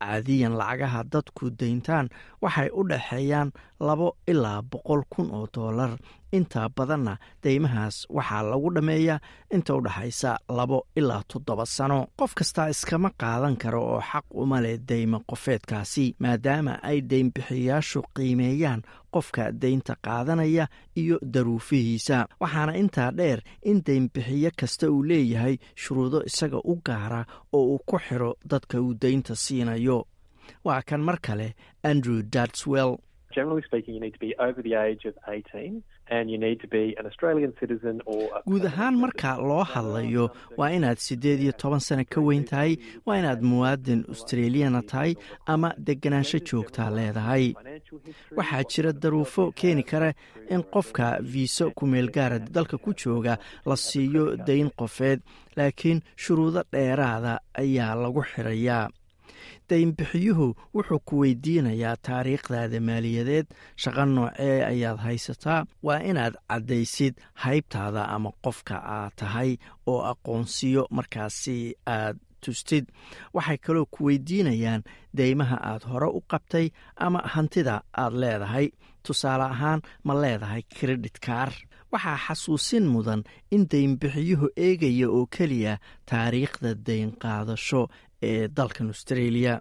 Caadiyan lacagaha dadku dayntaan waxay u dhaxeeyaan labo ilaa boqol kun oo doolar inta badanna deymahaas waxaa lagu dhammeeyaa inta u dhexaysa labo ilaa toddoba sano. Qof kastaa iskama qaadan karo oo xaq uma leh deymo qofeedkaasi maadaama ay deynbixiyayaashu qiimeeyaan qofka deynta qaadanaya iyo daruufihiisa. Waxaana intaa dheer in deynbixiyo kasta uu leeyahay shuruudo isaga u gaara oo uu ku xiro dadka uu deynta siinayo. Waa kan mar kale andrew datswell guud ahaan marka loo hadlayo waa inaad siddeed iyo toban sano ka weyn tahay waa inaad muwaadin australiyana tahay ama deganaansho joogtaa leedahay. Waxaa jira daruufo keeni kara in qofka viiso kumeelgaara dalka ku jooga la siiyo dayn qofeed laakiin shuruudo dheeraada ayaa lagu xirayaa daynbixiyuhu wuxuu ku weydiinayaa taariikhdaada maaliyadeed. Shaqo noocee ayaad haysataa. Waa inaad caddaysid haybtaada ama qofka aad tahay oo aqoonsiyo markaasi aad tustid. Waxay kaloo ku weydiinayaan deymaha aad hore u qabtay ama hantida aad leedahay. Tusaale ahaan ma leedahay kredit kaar waxaa xasuusin mudan in deynbixiyuhu eegaya oo keliya taariikhda dayn qaadasho ee dalkan australia.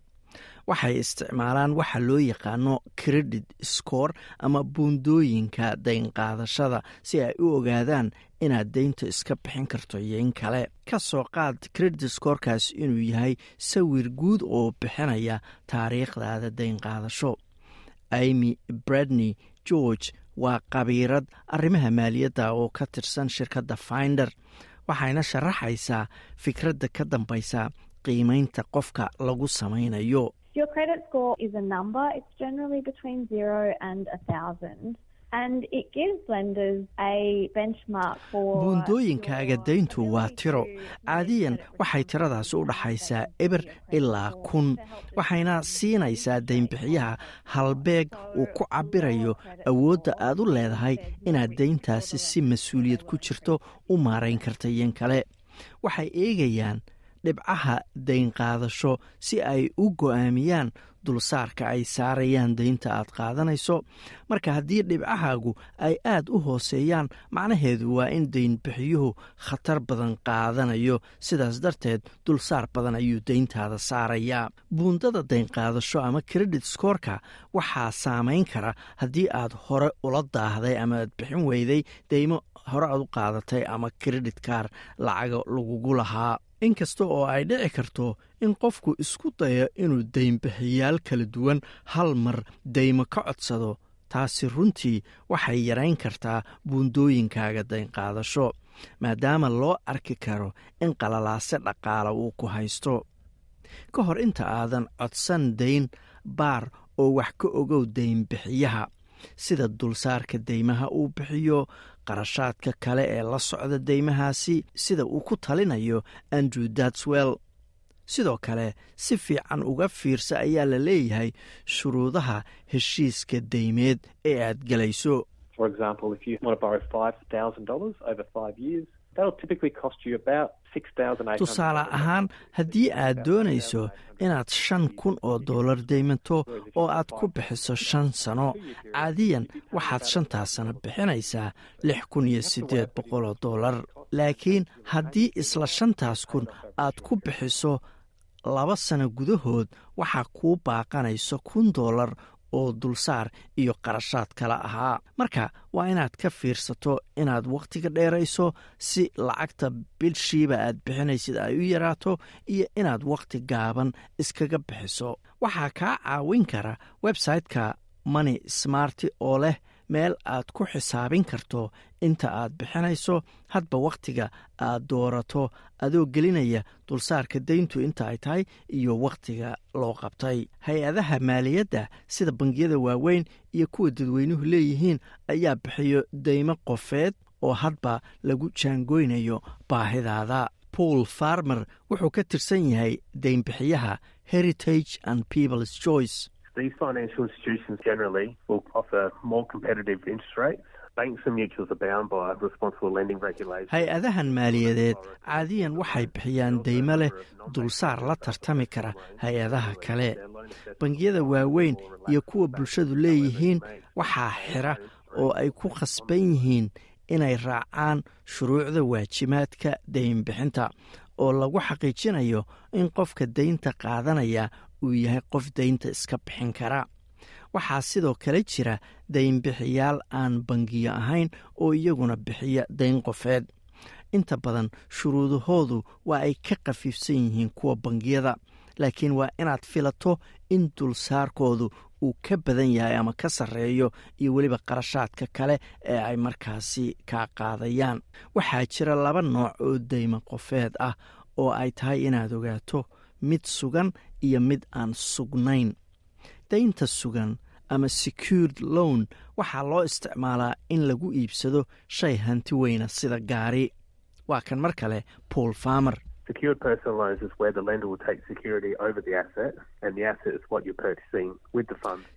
Waxay isticmaalaan waxa loo yaqaano credit score ama buundooyinka daynqaadashada si ay u ogaadaan inaad deynta iska bixin karto iyo in kale. Ka soo qaad credit scorekaas inuu yahay sawir guud oo bixinaya taariikhdaada daynqaadasho imy bradney george waa qabiirad arrimaha maaliyadda oo ka tirsan shirkadda finder waxayna sharaxaysaa fikradda ka dambaysa qiimaynta qofka lagu samaynayo buundooyinkaaga dayntu waa tiro. caadiyan waxay tiradaas u dhaxaysaa eber ilaa kun waxayna siinaysaa daynbixiyaha halbeeg uu ku cabirayo awoodda aad u leedahay inaad dayntaasi si mas'uuliyad ku jirto u maarayn karta iyon kale. Waxay eegayaan dhibcaha daynqaadasho si ay u go'aamiyaan dulsaarka ay saarayaan daynta aad qaadanayso. Marka haddii dhibcahaagu ay aad u hooseeyaan macnaheedu waa in daynbixiyuhu khatar badan qaadanayo. Sidaas darteed dulsaar badan ayuu dayntaada saarayaa. Buundada daynqaadasho ama credit skorka waxaa saamayn kara haddii aad hore ula daahday ama aad bixin weyday deymo hore aad u qaadatay ama credit kaar lacaga lagugu lahaa inkasta oo ay dhici karto in qofku isku dayo inuu daynbixiyaal kala duwan hal mar daymo ka codsado taasi runtii waxay yarayn kartaa buundooyinkaaga daynqaadasho maadaama loo arki karo in qalalaase dhaqaala uu ku haysto. Ka hor inta aadan codsan dayn baar oo wax ka ogow daynbixiyaha sida dulsaarka deymaha uu bixiyo qarashaadka kale ee la socda deymahaasi sida uu ku talinayo andrew datswell. Sidoo kale si fiican uga fiirsa ayaa la leeyahay shuruudaha heshiiska deymeed ee aad gelayso tusaale ahaan haddii aad doonayso inaad shan kun oo dollar deymato oo aad ku bixiso shan sano caadiyan waxaad shantaas sano bixinaysaa lix kun iyo siddeed boqol oo dollar. Laakiin haddii isla shantaas kun aad ku bixiso laba sano gudahood waxaa kuu baaqanayso kun dollar oo dulsaar iyo qarashaad kale ahaa. Marka waa inaad ka fiirsato inaad wakhtiga dheerayso si lacagta bilshiiba aad bixinaysid ay u yaraato iyo inaad wakhti gaaban iskaga bixiso. Waxaa kaa caawin kara website-ka money smarti oo leh meel aad ku xisaabin karto. Inta aad bixinayso hadba wakhtiga aad doorato. Adoo gelinaya dulsaarka dayntu inta ay tahay iyo wakhtiga loo qabtay. Hay'adaha maaliyadda sida bangiyada waaweyn iyo kuwa dadweynuhu leeyihiin ayaa bixiyo deymo qofeed oo hadba lagu jaangoynayo baahidaada. Paul farmer wuxuu ka tirsan yahay deynbixiyaha heritage and peoples choice These financial institutions generally will offer more competitive interest rates. Hay'adahan maaliyadeed caadiyan waxay bixiyaan deymo leh dulsaar la tartami kara hay'adaha kale bangiyada waaweyn iyo kuwa bulshadu leeyihiin waxaa xira oo ay ku khasban yihiin inay raacaan shuruucda waajibaadka deynbixinta oo lagu xaqiijinayo in qofka deynta qaadanaya uu yahay qof deynta iska bixin kara. Waxaa sidoo kale jira deynbixiyaal aan bangiyo ahayn oo iyaguna bixiya deyn qofeed. Inta badan shuruudahoodu waa ay ka khafiifsan yihiin kuwa bangiyada laakiin waa inaad filato in dulsaarkoodu uu ka badan yahay ama ka sarreeyo iyo weliba qarashaadka kale ee ay markaasi kaa qaadayaan. Waxaa jira laba nooc oo deyma qofeed ah oo ay tahay inaad ogaato mid sugan iyo mid aan sugnayn. Daynta sugan ama secured loan waxaa loo isticmaalaa in lagu iibsado shay hanti weyna sida gaari. Waa kan mar kale paul farmer.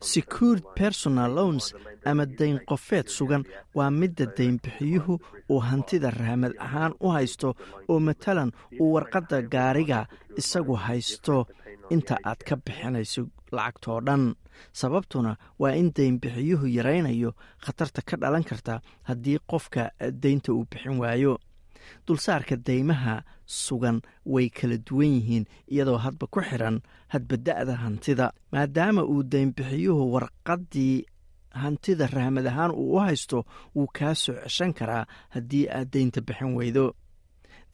Secured personal loans ama dayn qofeed sugan waa midda deynbixiyuhu uu hantida rahmad ahaan u haysto oo matalan uu warqadda gaariga isagu haysto. Inta aad ka bixinayso lacagtoo dhan sababtuna waa in deynbixiyuhu yaraynayo khatarta ka dhalan karta haddii qofka deynta uu bixin waayo. Dulsaarka deymaha sugan way kala duwan yihiin iyadoo hadba ku xiran hadba da'da hantida maadaama uu deynbixiyuhu warqaddii hantida rahmad ahaan uu u haysto wuu kaa soo ceshan karaa haddii aad deynta bixin weydo.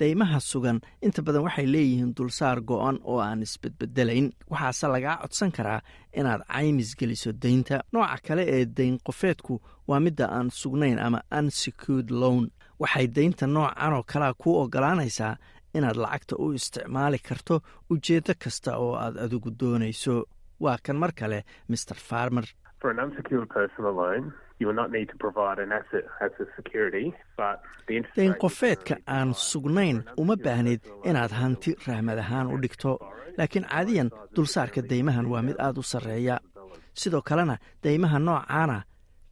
Deymaha sugan inta badan waxay leeyihiin dulsaar go-an oo aan isbedbedelayn. Waxaase lagaa codsan karaa inaad caymis geliso deynta. Nooca kale ee deyn qofeedku waa midda aan sugnayn ama unsecured loan. Waxay deynta noocan oo kalea kuu ogolaanaysaa inaad lacagta u isticmaali karto ujeeddo kasta oo aad adigu doonayso. Waa kan mar kale mr farmer For an unsecured personal loan, you will not need to provide an asset as a security, but the interest deyn rate qofeedka aan sugnayn uma baahnid inaad hanti rahmad ahaan u dhigto laakiin caadiyan dulsaarka deymahan waa mid aad u sarreeya. Sidoo kalena deymaha noocaana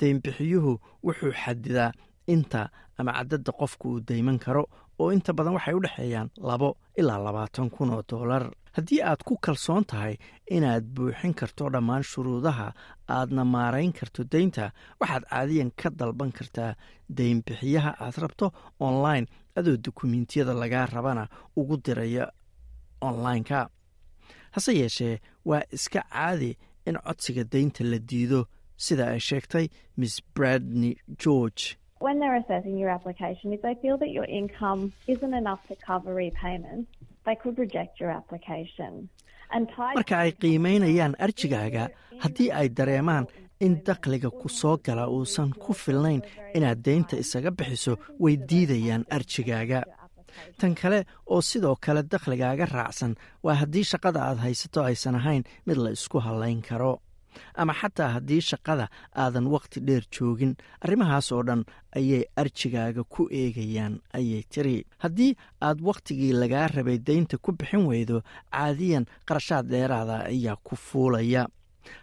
deynbixiyuhu wuxuu xadidaa inta ama cadadda qofku uu deyman karo oo inta badan waxay u dhexeeyaan labo ilaa labaatan kun oo dollar haddii aad ku kalsoon tahay inaad buuxin karto dhammaan shuruudaha aadna maarayn karto deynta waxaad caadiyan ka dalban kartaa deynbixiyaha aad rabto online adoo dukumentiyada lagaa rabana ugu diraya online-ka. Hase yeeshee waa iska caadi in codsiga deynta la diido sida ay sheegtay miss bradney george Marka ay qiimaynayaan arjigaaga haddii ay dareemaan in dakhliga ku soo gala uusan ku filnayn inaad deynta isaga bixiso way diidayaan arjigaaga. Tan kale oo sidoo kale dakhligaaga raacsan waa haddii shaqada aad haysato aysan ahayn mid la isku hallayn karo ama xataa haddii shaqada aadan wakhti dheer joogin arrimahaas oo dhan ayay arjigaaga ku eegayaan ayay tiri. Haddii aad wakhtigii lagaa rabay daynta ku bixin weydo caadiyan qarashaad dheeraada ayaa ku fuulaya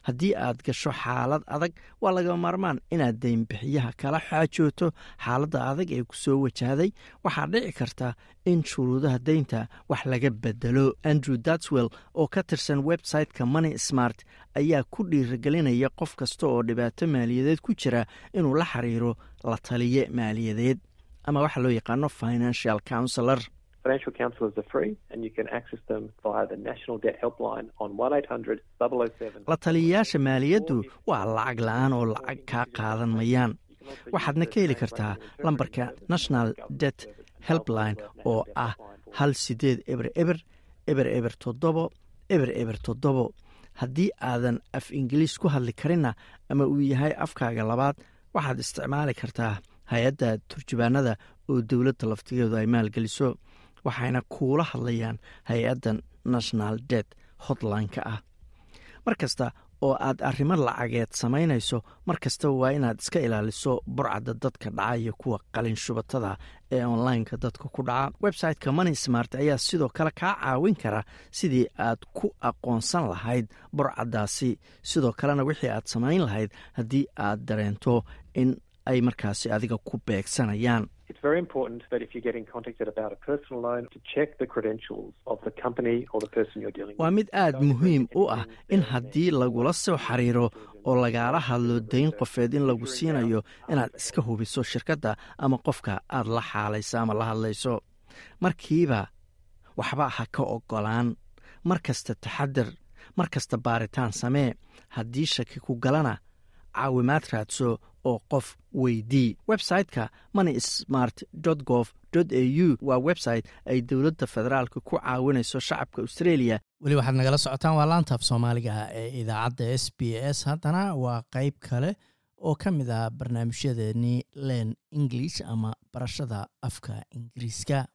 haddii aad gasho xaalad adag waa laga maarmaan inaad daynbixiyaha kala xaajooto xaaladda adag ee ku soo wajahday waxaa dhici karta in shuruudaha daynta wax laga bedelo andrew datswell oo ka tirsan website-ka money smart ayaa ku dhiirigelinaya qof kasta oo dhibaato maaliyadeed ku jira inuu la xiriiro la taliye maaliyadeed. Ama waxa loo yaqaano financial counselor Financial counsellors are free and you can access them via the National Debt Helpline on 1800 007. la taliyayaasha maaliyaddu waa lacag la'aan oo lacag kaa qaadan mayaan. Waxaadna ka heli kartaa lambarka national debt helpline oo ah hal sideed eber eber eber eber toddobo eber eber toddobo. Haddii aadan af ingiliis ku hadli karinna ama uu yahay afkaaga labaad waxaad isticmaali kartaa hay'adda turjubaanada oo dowladda laftigeedu ay maalgeliso waxayna kuula hadlayaan hay'addan national debt hotline-ka ah. Mar kasta oo aad arrimo lacageed samaynayso mar kasta waa inaad iska ilaaliso burcadda dadka dhaca iyo kuwa qalin shubatada ee online-ka dadka ku dhaca. Website-ka money smart ayaa sidoo kale kaa caawin kara sidii aad ku aqoonsan lahayd burcaddaasi. Sidoo kalena wixii aad samayn lahayd haddii aad dareento in ay markaasi adiga ku beegsanayaan It's very important that if you're getting contacted about a personal loan, to check the credentials of the company or the person you're dealing with. waa mid aad muhiim u ah in haddii lagula soo xiriiro oo lagaala hadlo dayn qofeed in lagu siinayo inaad iska hubiso shirkadda ama qofka aad la xaalayso ama la hadlayso. Markiiba waxba ha ka ogolaan mar kasta taxadar mar kasta baaritaan samee. Haddii shaki ku galana caawimaad raadso oo qof weydii. Website-ka money smart gov au waa website ay dowladda federaalka ku caawinayso shacabka australia. Weli waxaad nagala socotaan waa laanta af soomaaliga ee idaacadda s b s. Haddana waa qeyb kale oo ka mid ah barnaamijyadeenii len english ama barashada afka ingiriiska.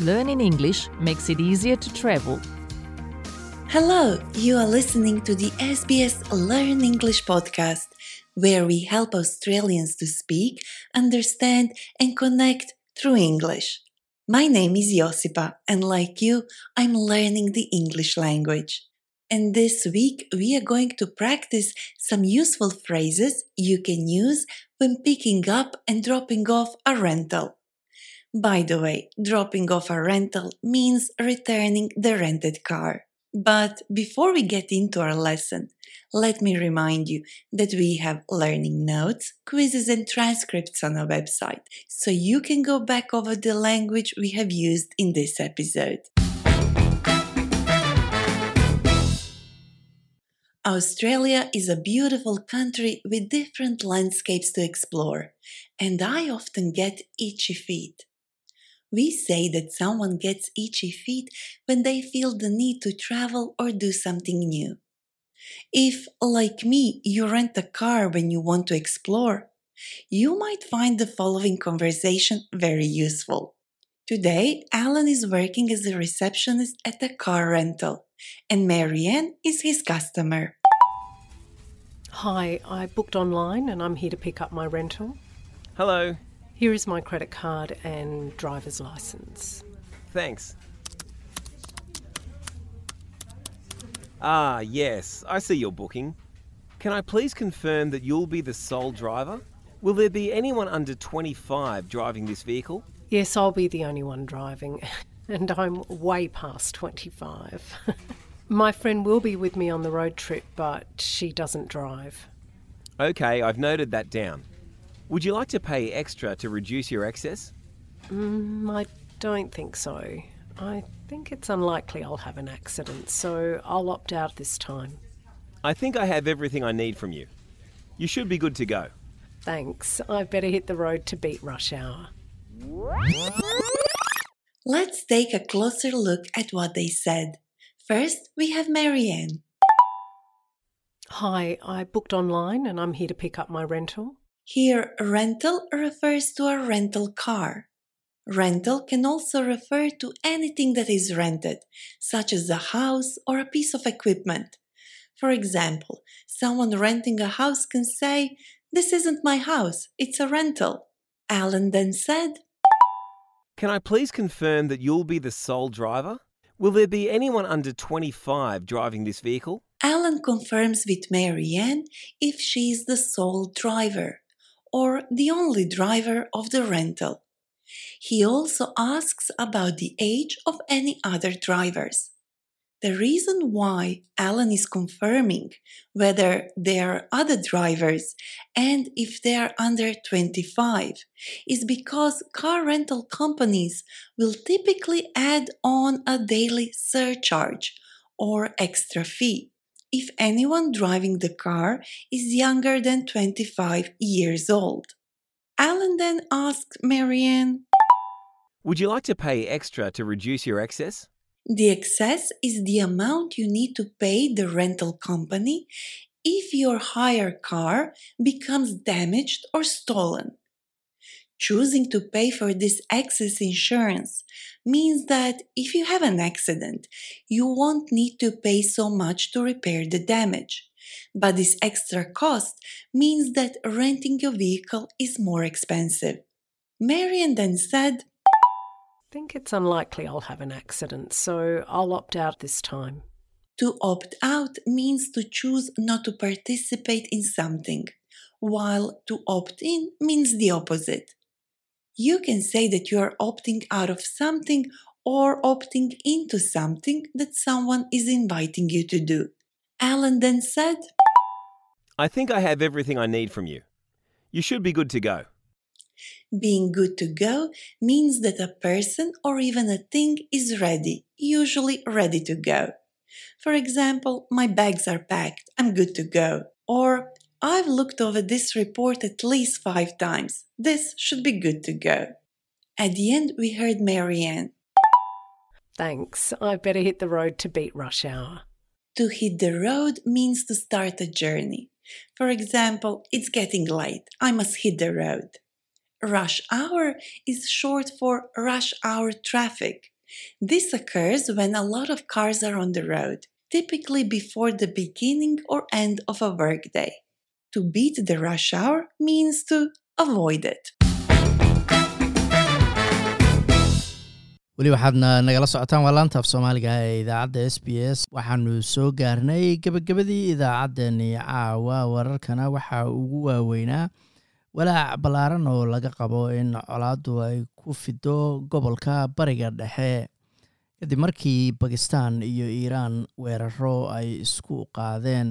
Learning English makes it easier to travel. Hello, you are listening to the SBS Learn English podcast, where we help Australians to speak, understand, and connect through English. My name is Josipa, and like you, I'm learning the English language. And this week, we are going to practice some useful phrases you can use when picking up and dropping off a rental. By the way, dropping off a rental means returning the rented car. But before we get into our lesson, let me remind you that we have learning notes, quizzes, and transcripts on our website, so you can go back over the language we have used in this episode. Australia is a beautiful country with different landscapes to explore, and I often get itchy feet. We say that someone gets itchy feet when they feel the need to travel or do something new. If, like me, you rent a car when you want to explore, you might find the following conversation very useful. Today, Alan is working as a receptionist at a car rental, and Marianne is his customer. Hi, I booked online and I'm here to pick up my rental. Hello. Here is my credit card and driver's license. Thanks. Ah, yes, I see your booking. Can I please confirm that you'll be the sole driver? Will there be anyone under 25 driving this vehicle? Yes, I'll be the only one driving, <laughs> and I'm way past 25. <laughs> my friend will be with me on the road trip, but she doesn't drive. Okay, I've noted that down. Would you like to pay extra to reduce your excess? Mm, I don't think so. I think it's unlikely I'll have an accident, so I'll opt out this time. I think I have everything I need from you. You should be good to go. Thanks. I better hit the road to beat rush hour. Let's take a closer look at what they said. First, we have Marianne. Hi, I booked online and I'm here to pick up my rental. Here, rental refers to a rental car. Rental can also refer to anything that is rented, such as a house or a piece of equipment. For example, someone renting a house can say, This isn't my house, it's a rental. Alan then said, Can I please confirm that you'll be the sole driver? Will there be anyone under 25 driving this vehicle? Alan confirms with Marianne if she is the sole driver or the only driver of the rental. He also asks about the age of any other drivers. The reason why Alan is confirming whether there are other drivers and if they are under 25 is because car rental companies will typically add on a daily surcharge or extra fee if anyone driving the car is younger than 25 years old. Alan then asked Marianne, Would you like to pay extra to reduce your excess? The excess is the amount you need to pay the rental company if your hire car becomes damaged or stolen. Choosing to pay for this excess insurance means that if you have an accident, you won't need to pay so much to repair the damage. But this extra cost means that renting a vehicle is more expensive. Marian then said, I think it's unlikely I'll have an accident, so I'll opt out this time. To opt out means to choose not to participate in something, while to opt in means the opposite. You can say that you are opting out of something or opting into something that someone is inviting you to do. Alan then said, I think I have everything I need from you. You should be good to go. Being good to go means that a person or even a thing is ready, usually ready to go. For example, my bags are packed, I'm good to go. Or, I've looked over this report at least five times, this should be good to go. At the end, we heard Marianne. Thanks, I better hit the road to beat rush hour. To hit the road means to start a journey. For example, it's getting late, I must hit the road. Rush hour is short for rush hour traffic. This occurs when a lot of cars are on the road, typically before the beginning or end of a workday. To beat the rush hour means to avoid it. weli waxaadna nagala socotaan waa laanta af soomaaliga ee idaacadda s b s waxaanu soo gaarnay gebagabadii idaacaddeenii caawa wararkana waxaa ugu waaweynaa walaac ballaaran oo laga qabo in colaaddu ay ku fido gobolka bariga dhexe kadib markii bakistan iyo iiraan weeraro ay isku qaadeen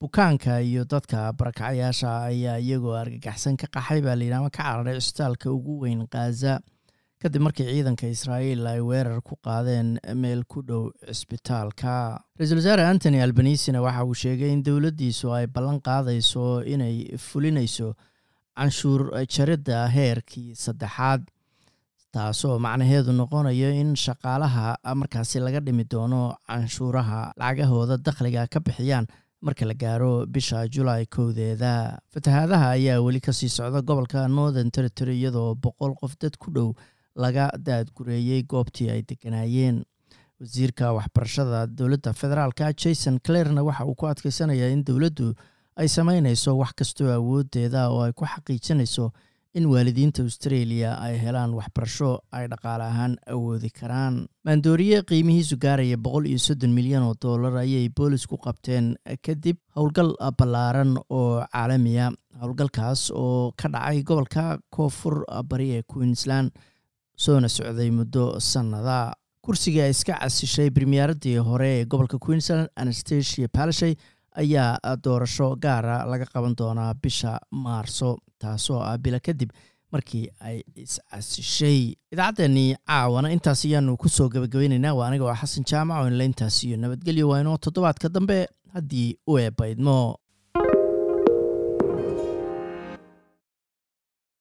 bukaanka iyo dadka barakacayaasha ayaa iyagoo argagaxsan ka qaxay baa layidhi ama ka cararay cisbitaalka ugu weyn khaza kadib markii ciidanka israa'iil ay weerar ku qaadeen meel ku dhow cisbitaalka ra'iisul wasaare antony albanisina waxa uu sheegay in dowladdiisu ay ballan qaadayso inay fulinayso canshuur jaridda heerkii saddexaad taasoo macnaheedu noqonayo in shaqaalaha markaasi laga dhimi doono canshuuraha lacagahooda dakhliga ka bixiyaan marka la gaaro bisha julaay kowdeeda fatahaadaha ayaa weli ka sii socda gobolka northern territory iyadoo boqol qof dad ku dhow laga daadgureeyey goobtii ay deganaayeen wasiirka waxbarashada dowladda federaalka jason clairna waxa uu ku adkeysanayaa in dowladdu ay sameynayso wax kastoo awoodeeda oo ay ku xaqiijinayso in waalidiinta australia ay helaan waxbarasho ay dhaqaale ahaan awoodi karaan. Maandooriye qiimihiisu gaaraya boqol iyo soddon milyan oo dollar ayay boolis ku qabteen kadib howlgal ballaaran oo caalamiya howlgalkaas oo ka dhacay gobolka koonfur bari ee queensland soona socday muddo sannada. Kursiga iska casishay bremiyaaradii hore ee gobolka queensland anastasia palashay ayaa doorasho gaara laga qaban doonaa bisha maarso taasoo ah bilo kadib markii ay is-casishay idaacaddeenii caawana intaas ayaanu ku soo gabagabaynaynaa. Waa aniga oo xasan jaamac oo intaas iyo nabadgelyo waa inoo toddobaadka dambe haddii u eebaydmo